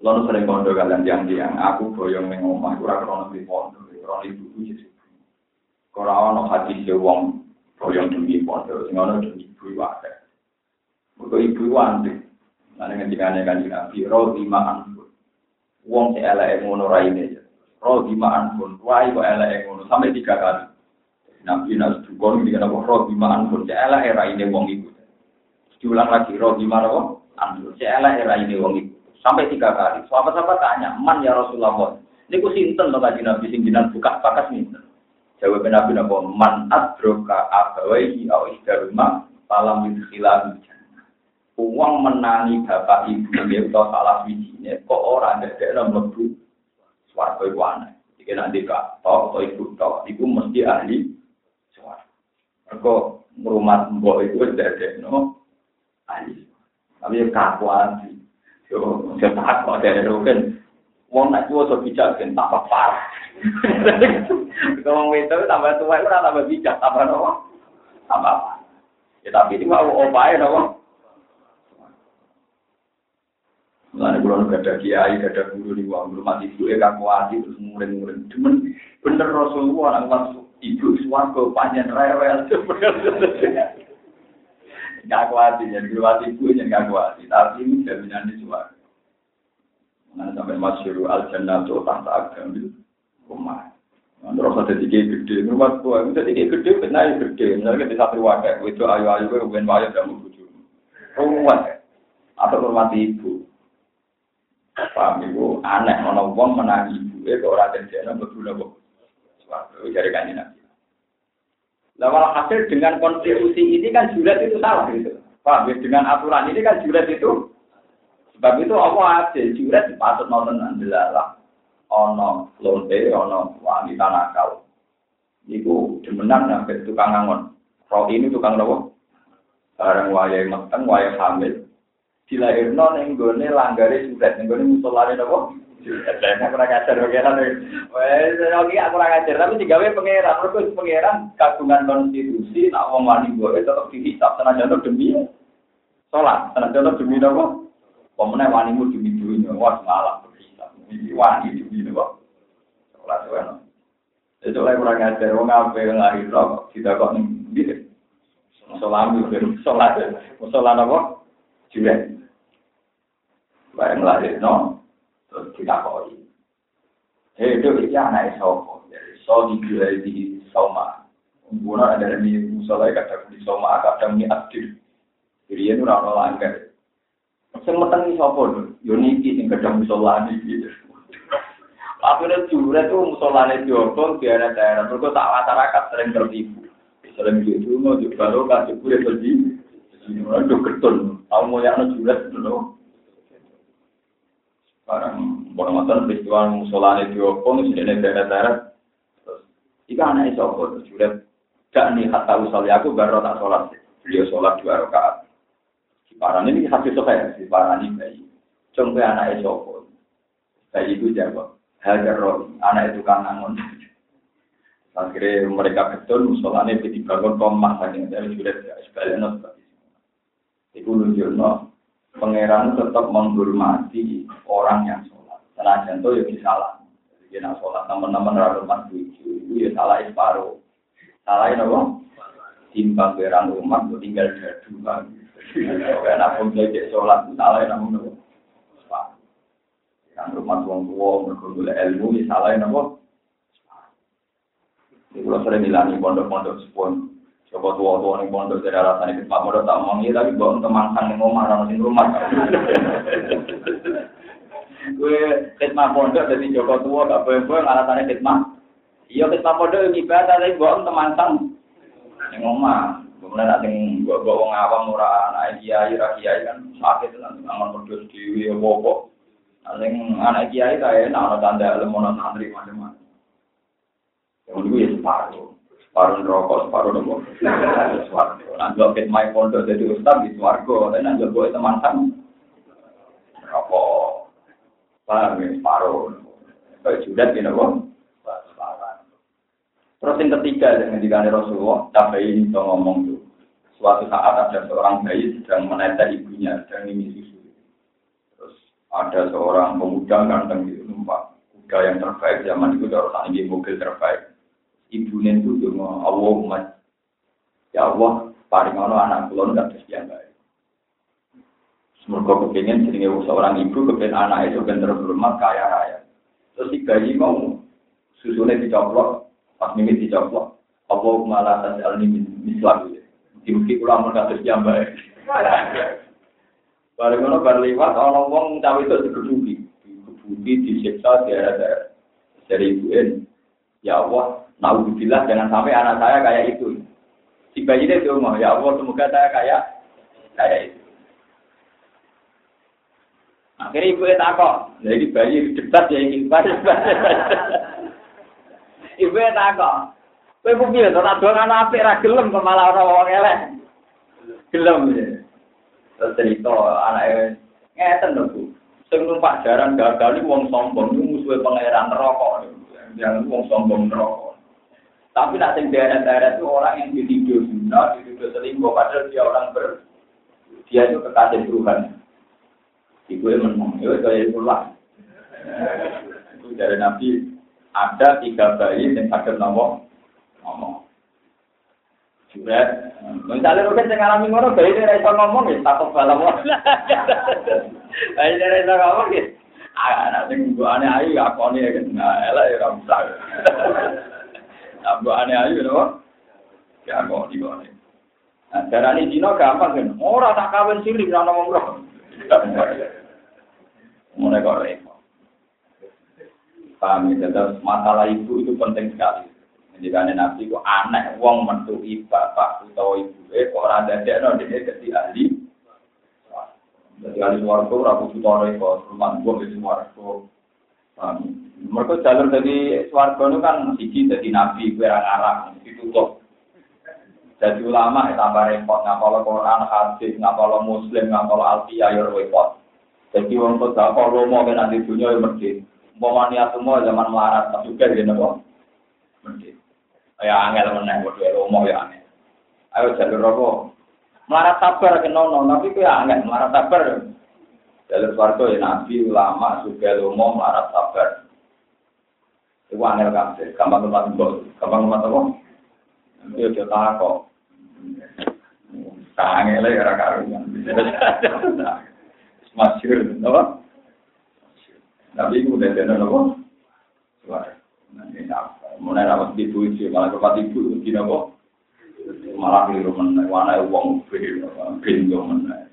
Lalu sering kondo kalian yang yang aku boyong neng omah kurang krono di pondok, krono ibu jadi. Kalau ono hati si wong boyong demi pondok, sing ono demi ibu wae. Mergo ibu wandi. Nane ngendikane kan Nabi, ro lima anfun. Wong si eleke ngono raine. Ro lima anfun, wae kok eleke ngono sampai tiga kali. Nabi nas dukun ngendikane ro lima anfun, si eleke raine wong ibu. Diulang lagi ro lima anfun, si eleke raine wong ibu. Sampai tiga kali. Sahabat-sahabat tanya, man ya Rasulullah. Ini ku sinten loh kaji Nabi sing jinan buka bakas minten. Jawab Nabi Nabi man adroka abawaihi au isdaruma salam yudhila jannah. Uang menangi bapak ibu dia atau salah wijine kok orang ada dalam lebu suarga itu aneh. Jika nanti kak atau ibu tau, ibu mesti ahli suarga. Mereka rumah mbok itu ada no ahli. Tapi kakuan Yo, saya tak kok dari kan. Wong nak tua so bijak kan tambah parah. Kalau itu tambah tua itu tambah bijak, tambah nopo, tambah parah. Ya tapi ini mau opai nopo. Mulane kula gak ada kiai, ada guru di wong mati ibu kan kuati terus murid-murid. Cuman bener Rasulullah nang masuk ibu swarga panjang rewel. Gak kuat, jadi kuat ibu yang gak kuat. Tapi ini jaminan di suara. Nah, sampai masyuru al jannah tuh tangta agambil rumah. Terus ada tiga gede, rumah tua itu tiga gede, benar gede. Misalnya kita satu wadah, itu ayu-ayu, kemudian wayu dan bujuk. Rumah, atau rumah ibu. Paham ibu, aneh, mana uang menangi ibu, eh, kok orang jana betul kok. Suatu, jadi kanji nabi. Nah, hasil dengan konstitusi ini kan jurat itu salah gitu. Paham ya? Dengan aturan ini kan jurat itu. Sebab itu apa aja jurat dipatut nonton andilalah. Ono lonte, ono wanita nakal. Iku demenan sampai tukang ngangon. Roh ini tukang nopo. Barang wayai meteng, wayai hamil. Dilahirno ning gone langgare jurat, ning gone musolane nopo. Saya kurang ajar pengeran. Wes, oke aku kurang ajar tapi digawe pengeran. Mergo pengeran kagungan konstitusi nak wong wani boleh tetep dihisab senajan demi salat, senajan demi napa? Pemenang wanimu demi dunia, wah malah berhisab. Ini wani demi napa? Wae. Itu lagi kurang ajar wong kok tidak kok itu salat. Salat apa? Juret. Bae lahir no terus dilakoni. Eh, itu iki anak sopo, dari so dijual di Soma. Umpuna ada di musola kadang di Soma, kadang di Abdul. Jadi itu orang langgar. Sing meteng sopo lho, yo niki sing kadang musola niki. Akhirnya jure tuh musolane diobong di daerah-daerah. Mereka tak masyarakat sering tertipu. Sering gitu, mau juga lo kasih kue pergi. Aduh ketun, tahu mau yang jure dulu. Barang bono motor peristiwa musolane diopong sini nih daerah-daerah terus jika anak itu apa sudah gak nih hatta usali aku baru tak sholat. Beliau sholat dua rakaat. Si paran ini hasil selesai si paran ini bayi contoh anak apa bayi itu jawab hajar roh anak itu kan nangon akhirnya mereka betul musolane dibangun komah saking dari sudah sebaliknya seperti itu nunjukno pangeran tetap menghormati orang yang sholat. Senajan itu ya salah. Jadi nak sholat teman-teman empat tujuh itu ya salah separuh. Salah ini apa? Timbang berang umat itu tinggal dadu kan. Karena pun belajar sholat itu salah ini apa? Yang rumah tuang tua berkumpul ilmu ya salah ini apa? Ini kalau sering hilangi pondok-pondok sepon, Coba tua-tua nih pondok dari alasan itu Pak Modo tak mau tapi bawa teman sang nih ngomong orang sing rumah. Gue khidmat pondok dari Joko tua gak boleh boleh alasannya khidmat. Iya khidmat pondok ibadah tapi bawa teman sang nih ngomong. Kemudian nanti gue bawa ngawam murah anak kiai kiai kan sakit nanti aman berdua di apa Paling anak kiai saya enak, ada tanda ada santri macam-macam. Yang dulu ya separuh. Separuh rokok, separuh nopo. Separuh. Nanti oke, my pondok jadi ustaz di suarga. Dan nanti gue teman sama. Rokok. Paham ya, separuh. Kayak judat gitu, nopo. Terus yang ketiga, yang dikani Rasulullah, ini ngomong tuh. Suatu saat ada seorang bayi sedang menetes ibunya, sedang ini susu. ada seorang pemuda ganteng di numpak kuda yang terbaik zaman itu orang ini mobil terbaik ibu itu cuma Allah ya Allah paling ono anak kulon gak terus yang baik semoga kepingin sehingga seorang ibu kepingin anak itu ben terhormat kaya raya. Terus si bayi mau susunya dicoplok pas ini dicoplok Allah malah tasal ini mislah gitu Diuki ulama kados jambae. Bareng ngono bar liwat ana wong cawe itu digebuki, digebuki disiksa daerah-daerah. Dari ibuin, ya Allah, naudzubillah jangan sampai anak saya kayak itu. Si bayi ngomong, ya Allah semoga saya kayak kayak itu. Akhirnya ibu itu takut, jadi bayi debat ya ingin Ibu itu takut. Kowe kok piye to nak dolan apik ra gelem kok malah ora wong elek. Gelem ya. Terus cerita anake ngeten lho Bu. Sing numpak jaran gagal iki wong sombong iku musuhe pangeran neraka. Yang wong sombong neraka. Tapi nak sing daerah-daerah itu orang yang dituduh zina, dituduh selingkuh, padahal dia orang ber, dia itu kekasih Tuhan. Ibu yang menang, ya kayak itulah. Itu dari Nabi ada tiga bayi yang sakit nomor ngomong. Juret, misalnya mungkin saya ngalami ngono, bayi dia iso ngomong ya, takut balam Bayi dia iso ngomong ya, anak sing bu aneh ayu aku nih kan, ya. Nah bu aneh ayu loh, ya nih gue nih. Nah, darah ini Cina gampang kan, orang tak kawin siri, nggak ngomong roh. Mulai kok repot. Paham ya, masalah ibu itu penting sekali. Jika nabi ku aneh wong mentui bapak utawa ibu eh kok ora dadekno dene dadi ahli. Dadi ahli warga ora kudu tore kok rumah gua wis warga. Mereka jalur dari swarga itu kan siji dari nabi kuwi ora ngarang ditutup. Jadi ulama ya tambah repot ngapal Quran, hadis, ngapal muslim, ngapal alfiyah ya repot. Jadi wong kok apa romo kan nanti dunia ya mesti. Umpama niat semua zaman melarat juga gitu kok. Mesti. Ya angel meneh bodoh lomo ya aneh. Ayo jalur rokok. Melarat sabar kenono, tapi ku ya angel melarat sabar. Jalur swarga ya nabi, ulama, juga lomo, melarat sabar. Iku angel kabeh, gampang tempat mbok, gampang tempat apa? Nanti aja takok. Angel ya ora karuan. Masyur, apa? Nabi itu udah jadi apa? Suara. Apa? mulai rawat ibu itu malah kepat ibu tidak kok malah keliru mana mana uang pintu mana cukup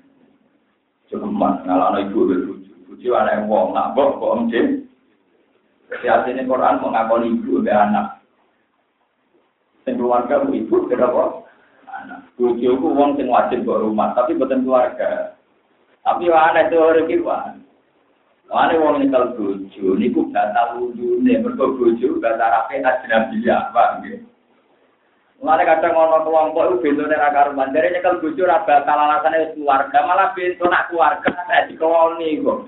mas ngalah ibu berbuju buju anak uang nak bok kok jadi ini Quran mengakoni ibu be anak. Dan keluarga ibu kenapa anak. Buju ku uang sing wajib buat rumah tapi bukan keluarga. Tapi ada teori kita Wane wong nyekel bojo niku batal wudune, mergo bojo batal rapi ajnabiya, Pak nggih. Mulane kadang ana kelompok iku bentone ra karuan, jare nyekel bojo ra batal alasane keluarga, malah bento nak keluarga nek dikoloni kok.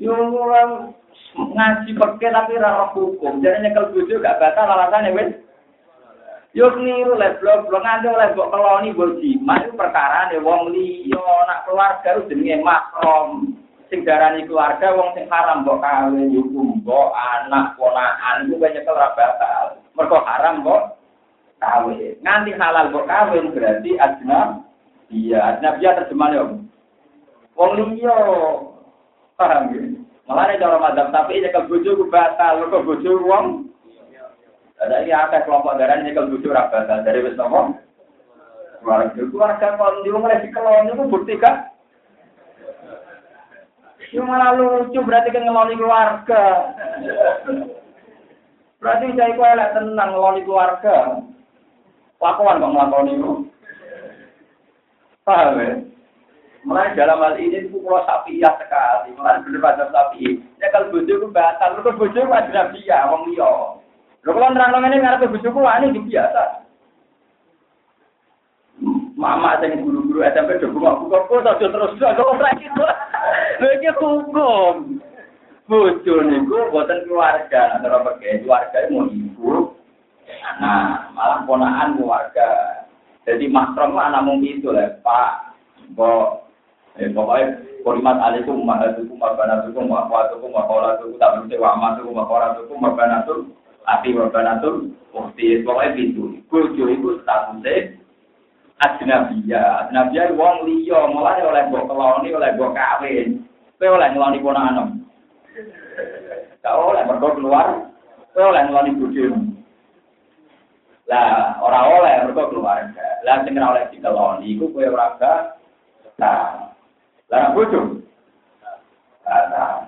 Yo orang ngaji pakai tapi ra hukum, jare nyekel bojo gak batal alasane wis Yo keliru lah, blok blok nganti oleh mbok keloni mbok jimat itu perkara nih wong liya nak keluarga itu jenenge makrom. Sing darani keluarga wong sing haram mbok kawin yo mbok anak ponakan iku banyak ora batal. Mergo haram mbok kawin. Nganti halal mbok kawin berarti ajna iya ajna dia terjemahnya om. Wong liya paham ya? Malah cara madzhab tapi nek bojo ku batal, mergo bojo wong ada ini ada kelompok darah ini kalau butuh rapat dari wis nopo. Keluarga keluarga kalau di rumah si kelon itu bukti kan? Yang malah lucu berarti kan ngeloni keluarga. Berarti saya kau elek tenang ngeloni keluarga. Lakuan kok ngelakoni itu. Paham ya? Mulai dalam hal ini itu kalau sapi ya sekali, mulai bener pada sapi. Ya kalau bojo itu batal, kalau bojo itu ada nabi ya, wong liya. Kalau nerang ini ngarep bojoku wani biasa. Mama sing guru-guru SMP do buka buka kok aja terus kok gitu. Lha iki hukum. Bojo niku boten keluarga, antara pergi keluarga mau ibu. Nah, malah ponaan keluarga. Jadi makrom anak mung itu lah, Pak. Mbok eh pokoknya Kurimat alaikum mahatukum mabanatukum mahwatukum mahwalatukum tak berarti wa amatukum mahwalatukum mabanatul ati mabanatul ukti pokoknya itu bojo itu statusnya ajnabiyah. Ajnabiyah wong liya, mulane oleh mbok keloni, oleh mbok kawin. Kowe oleh ngeloni ponakan. Gak oleh mergo keluar, kowe oleh ngeloni bojomu. Lah, ora oleh mergo keluarga. Lah sing oleh dikeloni iku kowe ora gak. Nah, lah bojo. Nah,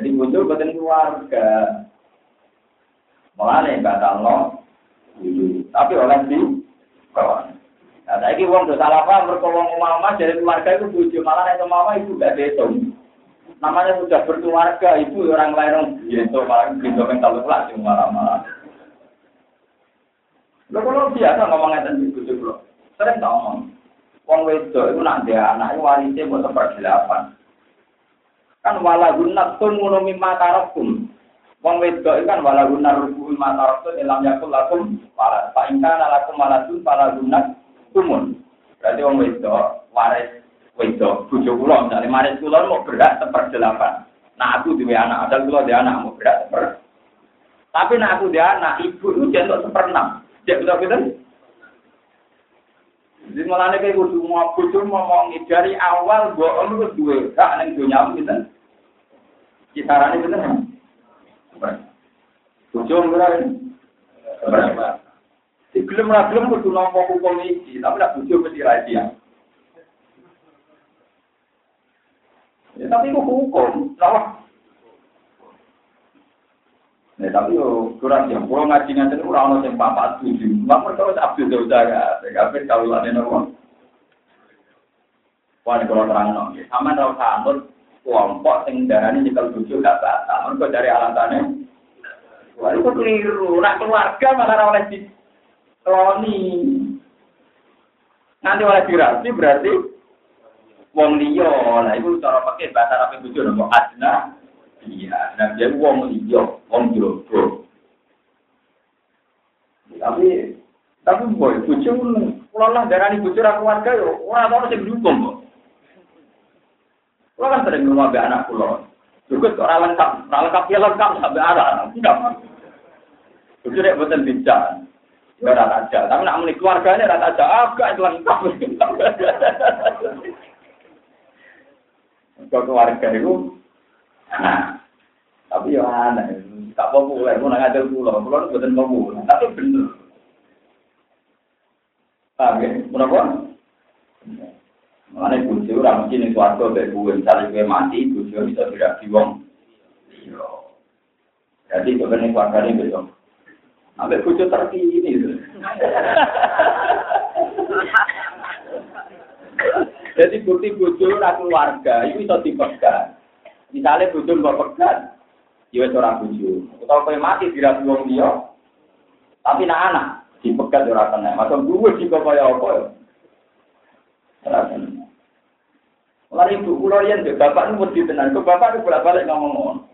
jadi bojo boten keluarga. Mulane batal no. Tapi oleh di keloni. Nah, saya ini uang dosa apa berkolong mama dari keluarga itu bujuk malah itu mama itu gak betul. Namanya sudah berkeluarga, ibu orang lain itu malah gitu yang kalau kelas malah malah. Lo kalau biasa ngomongnya tentang bujuk lo, sering ngomong. Wong wedo itu nak dia anak itu warisnya buat seperdelapan. Kan wala gunat tuh ngono mimma tarakum. Wong wedo itu kan wala gunat rubu mimma tarakum dalam yakul lakum. Pak ingkana lakum maladun wala gunat kumun. Berarti wong wedok waris wedok bojo kula misalnya waris kula mau berat seperdelapan. Nah aku duwe anak, ada kula dia anak mau berat seper. Tapi nah aku dia anak, ibu itu jentuk seperenam. Dia betul betul. Jadi malah kayak kudu mau bojo ngomongi dari awal bohong itu dua hak neng dunia kita. Kisarannya bener. Bojo berapa? Berapa? Di gelem ra gelem kudu nampa hukum iki, tapi nak bojo mesti rahasia. Ya tapi itu hukum, salah. Ya tapi yo kurang yang kalau ngaji ngaji itu orang orang yang papat tujuh, nggak perlu abdul saudara, tapi kalau lane nopo. Wah ini kalau terang nopo, sama tahu sanut kelompok sing darani nyekel bojo gak batal, mereka dari alasannya. Wah itu keliru, nak keluarga malah oleh di Roni. Nanti oleh dirasi berarti wong liya. Nah itu cara pakai bahasa Arab itu nopo adna. Iya, nah dia wong liya, wong jowo. Tapi tapi boy, bojo kula lah darani bojo ra keluarga yo ora ono sing dukung kok. Kula kan sering ngomong anak kula. Juga ora lengkap, ora lengkap ya lengkap sampai arah. Tidak. Bojo nek boten bincang. Ya rata aja, tapi nak menik keluarganya rata aja, agak lengkap. Kalau keluarga itu, nah, tapi ya aneh, tak populer, mau ngajar pulau, pulau itu bukan populer, tapi bener. Paham ya? Kenapa? Mana bujuk orang mesti nih keluarga dari gue, misalnya gue mati, bujuk bisa tidak diwong. Jadi sebenarnya keluarga ini besok. Sampai bojo terkini. Jadi bukti bojo ora keluarga, itu bisa dipegat. Misalnya bojo mbok pegat, ya wis ora bojo. Utawa kowe mati dirapi wong liya, tapi nak anak dipegat ora kena. Masa gue juga kaya apa ya? Ora kena. Mulai ibu kula yen bapak nu mesti tenan, kok bapak itu bolak-balik ngomong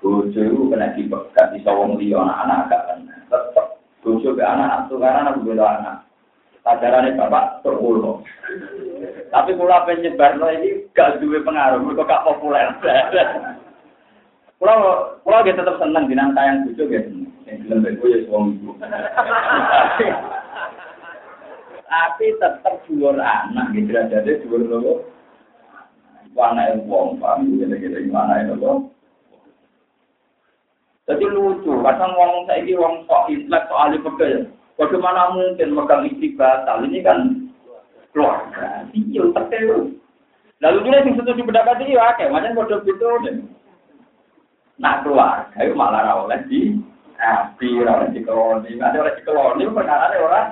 Bojo itu kena dipegat di sawong liya anak-anak gak kena. Tetep bojo ke anak tuh karena anak bela anak. Tajarannya bapak terpuluh. Tapi kula penyebar ini gak duwe pengaruh, kok gak populer. Kula kula gitu tetep seneng dinang tayang bojo gitu. Yang gelem bego ya suami ibu. Tapi tetep dhuwur anak gitu jadi dhuwur lho. Wana yang wong, paham gitu-gitu, mana yang lho. Jadi lucu, kadang ngomong saya ini wong sok intelek soal pekerja. Bagaimana mungkin megang istri batal? Ini kan keluarga. Iya, terkeu. Lalu juga yang setuju pendapat ya, kayak macam bodoh gitu. Nah keluarga itu malah oleh di api, oleh di koloni. Ada oleh di koloni, perkara orang.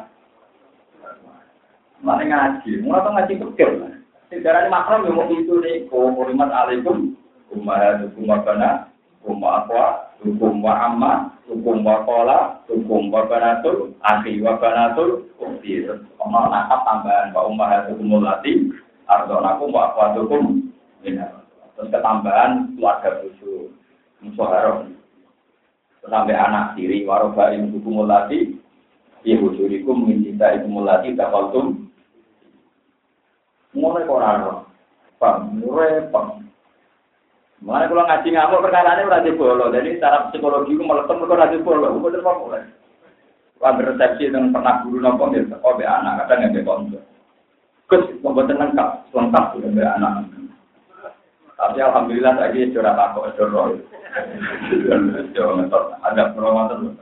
Mana ngaji, mulai ngaji pekerja. Darah ini makrom yang mau itu nih, kumunimat alaikum, umahatukum wakana, umma akwa, hukum wa amma, hukum wa kola, hukum wa banatul, akhi wa banatul, ukti. Omong nakap tambahan, wa ummahatukum mulati, ardonakum wa akwatukum, terus ketambahan keluarga susu, musuharok. Sampai anak tiri, waroba yang hukum mulati, ibu surikum, mincinta ibu mulati, dakaltum, mulai koran, pam, repot. Mulai kalau ngaji ngamuk perkara ini berarti bolo. Jadi secara psikologi itu meletup mereka berarti bolo. Itu betul mulai. Wah beresepsi dengan pernah guru nopo gitu. Oh be anak kadang nggak konco. Kus membuat lengkap, lengkap sudah be anak. Tapi alhamdulillah lagi curhat aku curhat. Ada perawatan.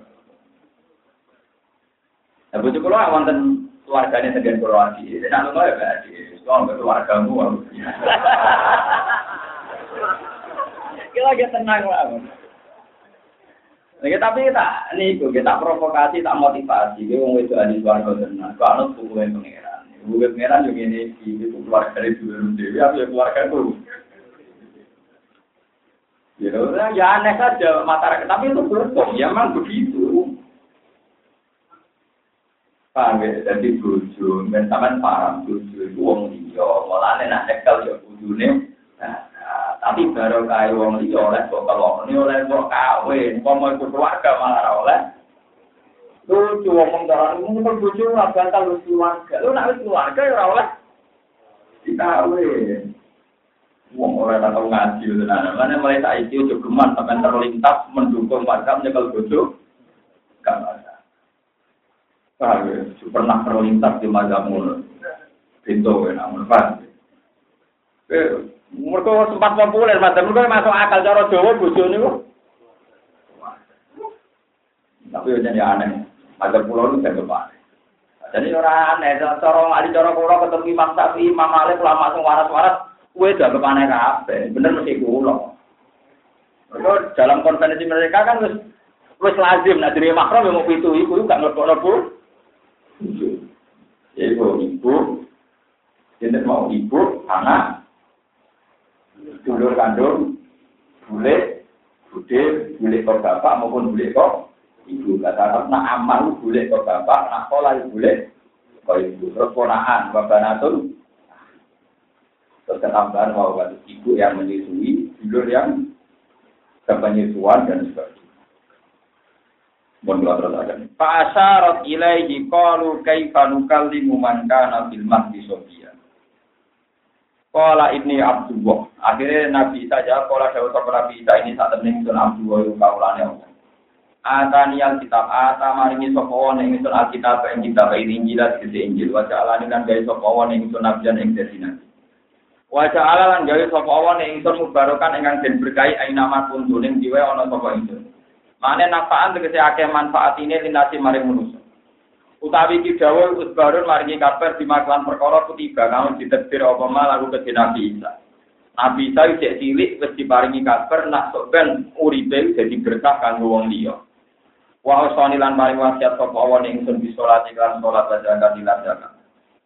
Ya bujuk kalau awan keluarganya sendiri Kroasia. Jadi nak ya berarti. Soal keluargamu. Kita lagi tenang lah. Lagi tapi kita nih kita provokasi, tak motivasi. Kita mau itu di suarga tenang. Kalau tuh yang pangeran, gue pangeran juga ini itu keluarga dari dulu apa ya keluarga itu. Ya, ya aneh saja masyarakat, tapi itu berhukum, ya memang begitu. Paham ya, jadi buju, dan sampean paham buju itu wong liya, mulane nak nekel ya bujune. Nah, tapi baru kaya wong liya oleh kok ini oleh kok kawin, mau ikut keluarga malah oleh. Lucu ngomong darah ini kan bojo ora bakal wis keluarga. Lu nak keluarga ya oleh dikawin. Wong ora tau ngaji tenan. Mana mulai saiki ojo geman sampean terlintas mendukung warga nyekel bojo. Gak ada. Paham ya? Pernah terlintas di mazhabmu. Pintu ya namun paham. Mereka sempat populer, masuk akal cara Jawa niku. Tapi yo jadi aneh. Ada pulau itu saya lupa. Jadi orang aneh, cara ada cara pulau ketemu Imam Syafi'i, Imam Malik, ulama sing waras-waras, kue jaga aneh. Bener mesti kulo. Mereka dalam konvensi mereka kan wis wis lazim jadi makro mau pitu iku gak ngelok-ngelok Ibu, ibu, jadi mau ibu, anak, dulur kandung, bule, bude, bule kok bapak maupun bule kok ibu. Kata nak amal bule kok bapak, nak pola bule kok ibu. Terus ponaan, bapak natun. Terus ketambahan mau ibu yang menyusui, dulur yang kepenyusuan dan sebagainya. Terus akan. Fa'asyarat ilaihi qalu kaifa nukallimu man kana fil mahdi. Kala ini Abdullah. Akhirnya Nabi Isa jawab, kala Dawud Sopo Nabi Isa ini saat temen sun Abdullah yang kaulane Allah. Atani al kitab, ata maringi sopo wan yang sun alkitab yang kitab ini Injil di Injil. Wajah alani kan gaya sopo wan yang sun nabian yang desi nabi. Wajah alalan gaya sopo wan yang sun mubarokan yang den berkahi ain nama kuntuning jiwa ono sopo insun. Mane nafaan tegese akeh manfaat ini linasi maring manusia. Utawi ki dawuh usbarun maringi kabar di maklan perkara kutiba kamu ditebir apa mal lalu ke Nabi Isa. Nabi Isa cek cilik wis diparingi kabar nak sok ben uripe dadi berkah kanggo wong liya. Wa usani lan paring wasiat sapa wong ingsun bi salat lan salat zakat lan zakat.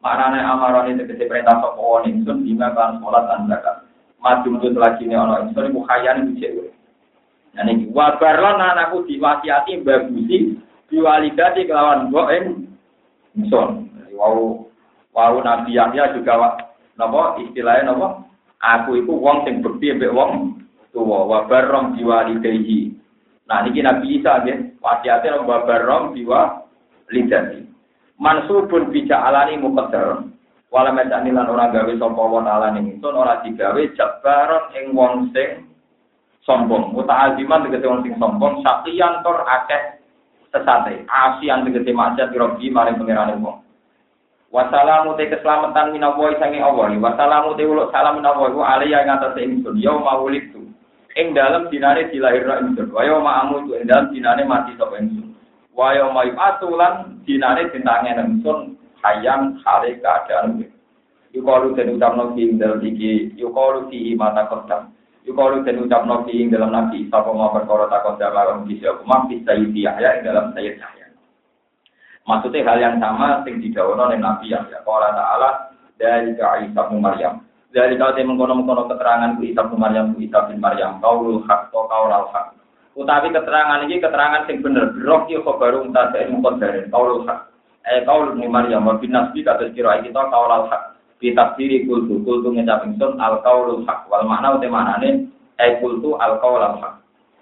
Manane amarane tegese perintah sapa wong ingsun bima kan salat lan zakat. Maju mujud lagi ne ana ingsun iku khayane dicek. Nah niki wa barlan anakku diwasiati bagusi diwalidati kelawan ing ingsun. Wau wau Nabi Yahya juga napa istilahnya napa? Aku iku wong sing bekti mbek wong tuwa wa barrom diwalidayhi. Nah niki Nabi Isa nggih wasiate wa barrom diwalidati. Mansubun bija alani muqaddar. Wala mesani lan ora gawe sapa wa taala ning ingsun ora digawe jabaron ing wong sing sombong. Muta'aziman tegese wong sing sombong, sakiyan tor akeh sesate. Asian tegese maksiat robi maring pangerane wong. Wassalamu te keselamatan minawa sange Allah. Wassalamu te uluk salam minawa iku alaiya ing atase ingsun. Ya maulid tu. Ing dalem dinane dilahirna ingsun. Wa ya ma'amu tu ing dalem dinane mati sapa ingsun. Wa ya ma'ibatu lan dinane dintangen ingsun hayang hale keadaan. Yukalu den ucapno ing dalem iki, yukalu fi mata kodam. Yukalu den ucapno ing dalam nabi sapa mau perkara takon dalam kisi aku bisa Yahya ing dalam Sayyid Yahya. Maksudnya hal yang sama sing didawono oleh Nabi Yahya. Qala ta'ala dari Isa bin Maryam. Dari kau temu mengkono-mengkono keterangan ku Isa Maryam ku Isa bin Maryam kaulul hak to kaulal hak. Utawi keterangan ini keterangan sing bener. Roh ki khabaru mutadari muqaddarin kaulul hak. Eh kaul bin Maryam wa bin nasbi kata kira kita hak. Bi tafsiri kultu kultu ngecap ingsun al kaulul hak wal makna ute manane eh kultu al hak.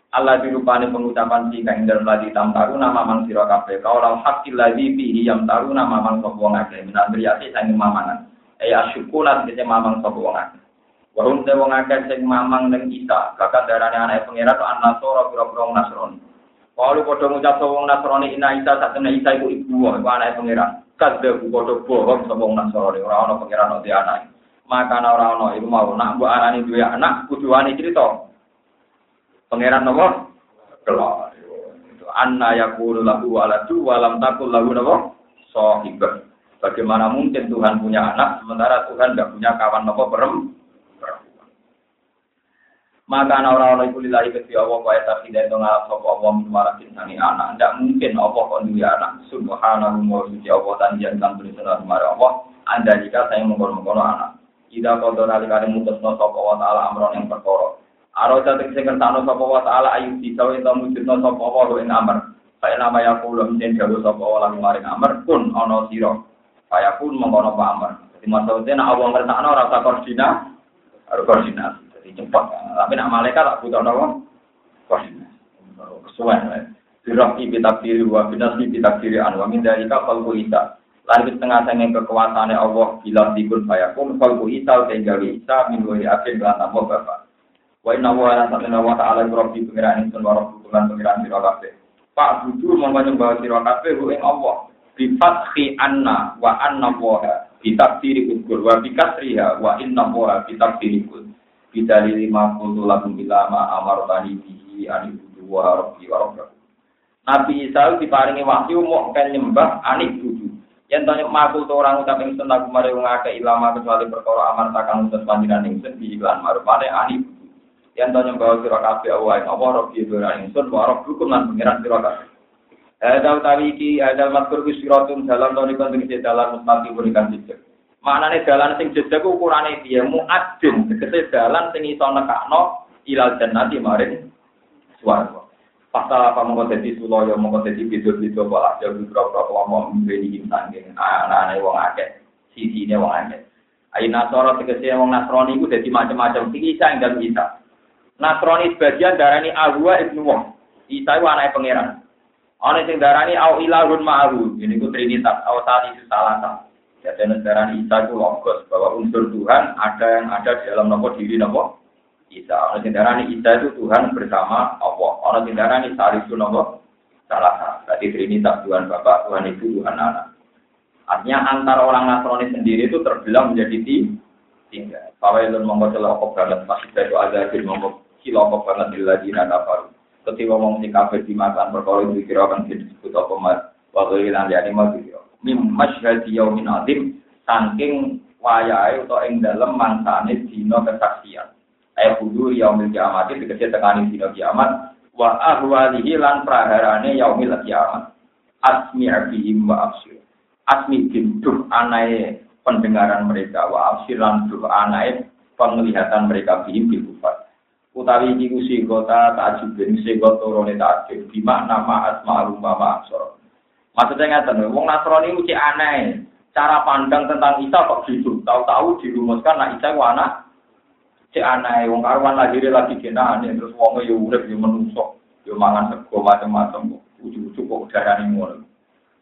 Allah dirupani pengucapan si kang dalam ladi tam taru nama mang sira kabeh. Kaulal hak lagi fihi yang taru nama mang sapa wong akeh. Minandriyati sanging mamanan. Eh asyukulan kese mamang sapa wong akeh. Wahum te wong sing mamang ning Isa, kakak darane anake pangeran an Nasara pira-pira wong Nasrani. Kalau padha ngucap sapa wong Nasrani ina Isa sakjane Isa iku ibu iku anake pangeran. Kadhe padha bohong sapa wong Nasrani ora ana pangeran ora anak. Maka ora ana iku mau nak mbok arani duwe anak kudu wani crita. Pangeran nopo? Kelak. Anna yakulu lahu waladu walam takul lahu nopo? Sahibah. Bagaimana mungkin Tuhan punya anak sementara Tuhan tidak punya kawan nopo perempuan? Maka orang-orang itu lillahi ke Allah wa tapi dan ngalap sapa Allah min sani anak. Tidak mungkin Allah kon duwe anak. Subhanahu wa suci Allah dan jantan tulisan mara Allah. Anda jika saya mengkono-mengkono anak. Ida kodo nalikane mutusno sapa wa taala amron yang perkara. Aro jatuh sing kertano sapa wa taala ayu bisa ento mujudno sapa wa ing amr. Saya nama ya kula mungkin jauh sapa wa lan maring amr pun ana sira. Saya pun mengkono Pak Amr. Jadi maksudnya nak Allah ngertakno ora usah koordinat, koordinasi. Jadi cepat. Tapi nak malaikat tak butuh koordinasi. Kesuwen. Diraki bitakdiri wa binasi bitakdiri an wa min dalika qalbu isa. Lalu setengah sange kekuasaannya Allah bila dikun fayakun qalbu isa tinggal isa minggu akhir lan Allah bapak. Wa inna wa ala satana wa ta'ala rabbi pengiran insun wa rabbi pengiran sira kabeh. Pak budu mongko nyembah sira kabeh ing Allah bifathi anna wa anna woha bitafsiri ukur wa bikasriha wa inna woha bitafsiri kul bidalili ma kuntu lakum bilama amar tani bihi anibudu wa rabbi wa rabbi. Nabi Isa diparingi wahyu mau nyembah anik budu. Yang tanya makul to orang ucap ing sun aku mari wong akeh ilama kecuali perkara amar takang utus panjenengan ing sun di iklan marupane anik budu. Yang tanya bahwa sira kabeh Allah Allah rabbi wa ingsun wa rabbukum lan pengiran sira kabeh. Ada utawi iki ada matur ku siratun dalam niku tegese dalan mustaqim berikan jejak. Maknane dalan sing jejak ku ukurane piye? Muadzin tegese dalan sing iso nekakno ilal jannati maring swarga. Pasal apa mongko dadi sulaya mongko dadi beda-beda pola jauh berapa kelompok mbeni sanging anane wong akeh. Sisine wong akeh. Ayo Nasoro tegese wong Nasrani iku dadi macam-macam. Iki Isa enggak bisa. Nasrani sebagian darani Ahwa ibnu Wong. Isa itu anaknya pangeran. Ana sing darani au ilahun ma'ahu. Ini ku trinitas au tali salasa. Jadi darani Isa itu logos bahwa unsur Tuhan ada yang ada di dalam nopo diri nopo Isa. Ana sing darani Isa itu Tuhan bersama Allah. Ana sing darani salisu nopo salasa. Berarti trinitas Tuhan Bapak, Tuhan Ibu, Tuhan Anak. Artinya antara orang Nasrani sendiri itu terbelah menjadi tiga. Fawailun mongko celokok banget masih itu ada di mongko cilokok banget di lagi nada baru ketika ngomong si kafir di makan perkara itu kira akan disebut apa mas waktu ilang dia mau kira mim masyhad yaumin azim saking wayai atau ing dalam mangsane dino kesaksian. Ayat kudu yaumil kiamat itu dikasih tekani dino kiamat wa ahwalihi lan praharane yaumil kiamat. Asmi abihim wa absir. Asmi duh anai pendengaran mereka wa absir lan duh anai penglihatan mereka bihim bil utawi iki ku sigota takjubin sigot turune takjub di makna ma'lum wa ma'asor maksudnya ngaten wong Nasrani ku aneh. Cara pandang tentang Isa kok gitu? Tahu-tahu dirumuskan nak Isa ku anak cek aneh. Wong karuan lahir lagi kenane terus wong yo urip yo menungso yo mangan sego macam-macam ujug-ujug kok darani ngono.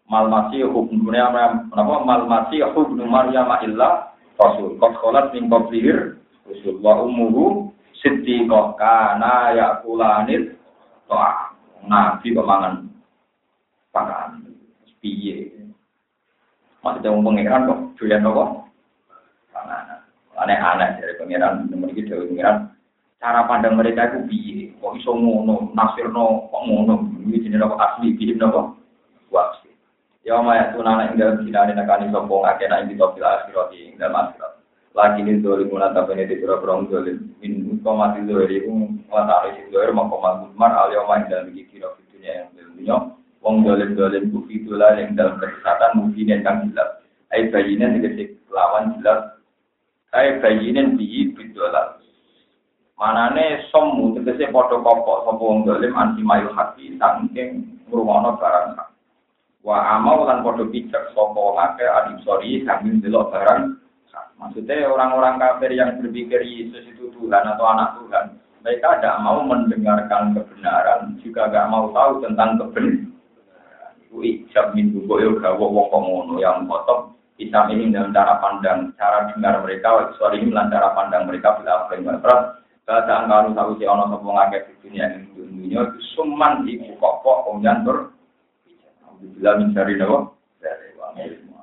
Mal masih hukumnya apa? Mal masih hukum Maryam illa rasul. Kok sholat min qablihir rasul wa ummuhu siddiqah. Kana yakulanit toa nabi pemangan pangan piye maksudnya mau pengiran kok apa panganan aneh-aneh dari pengiran memiliki dari pengiran cara pandang mereka itu piye kok iso ngono nasirno kok ngono ini jenis apa asli bikin apa wasi ya maya tunana ing dalam sinane nakani sopo ngake na ing ditopil akhirati ing dalam akhirat lagi ini dolim munata bene di pura pura dolim min komati dolim ngatari si dolim mau komat mar alio main dalam biji kira fitunya yang dolimnya wong dolim dolim bufi itulah yang dalam kesesatan mungkin yang kang jelas ay bayinya tegesi lawan jelas Saya bayinin bihi bidolan. Manane somu tegese padha kopok sapa wong dolim anti mayu hati saking ngrungono barang hak. Wa amau lan padha pijak sapa wong akeh adim sori saking delok barang Maksudnya orang-orang kafir yang berpikir Yesus itu Tuhan atau anak Tuhan, mereka tidak mau mendengarkan kebenaran, juga tidak mau tahu tentang kebenaran. Itu ijab min buboyo gawo wong yang kotor Islam ini dalam cara pandang, cara dengar mereka, suara ini cara pandang mereka bila apa yang berperan. Bahasa angkaru tahu si ono sopo ngake di dunia ini dunia suman ibu kok kemudian ber. Alhamdulillah mencari nawa dari wang ilmu.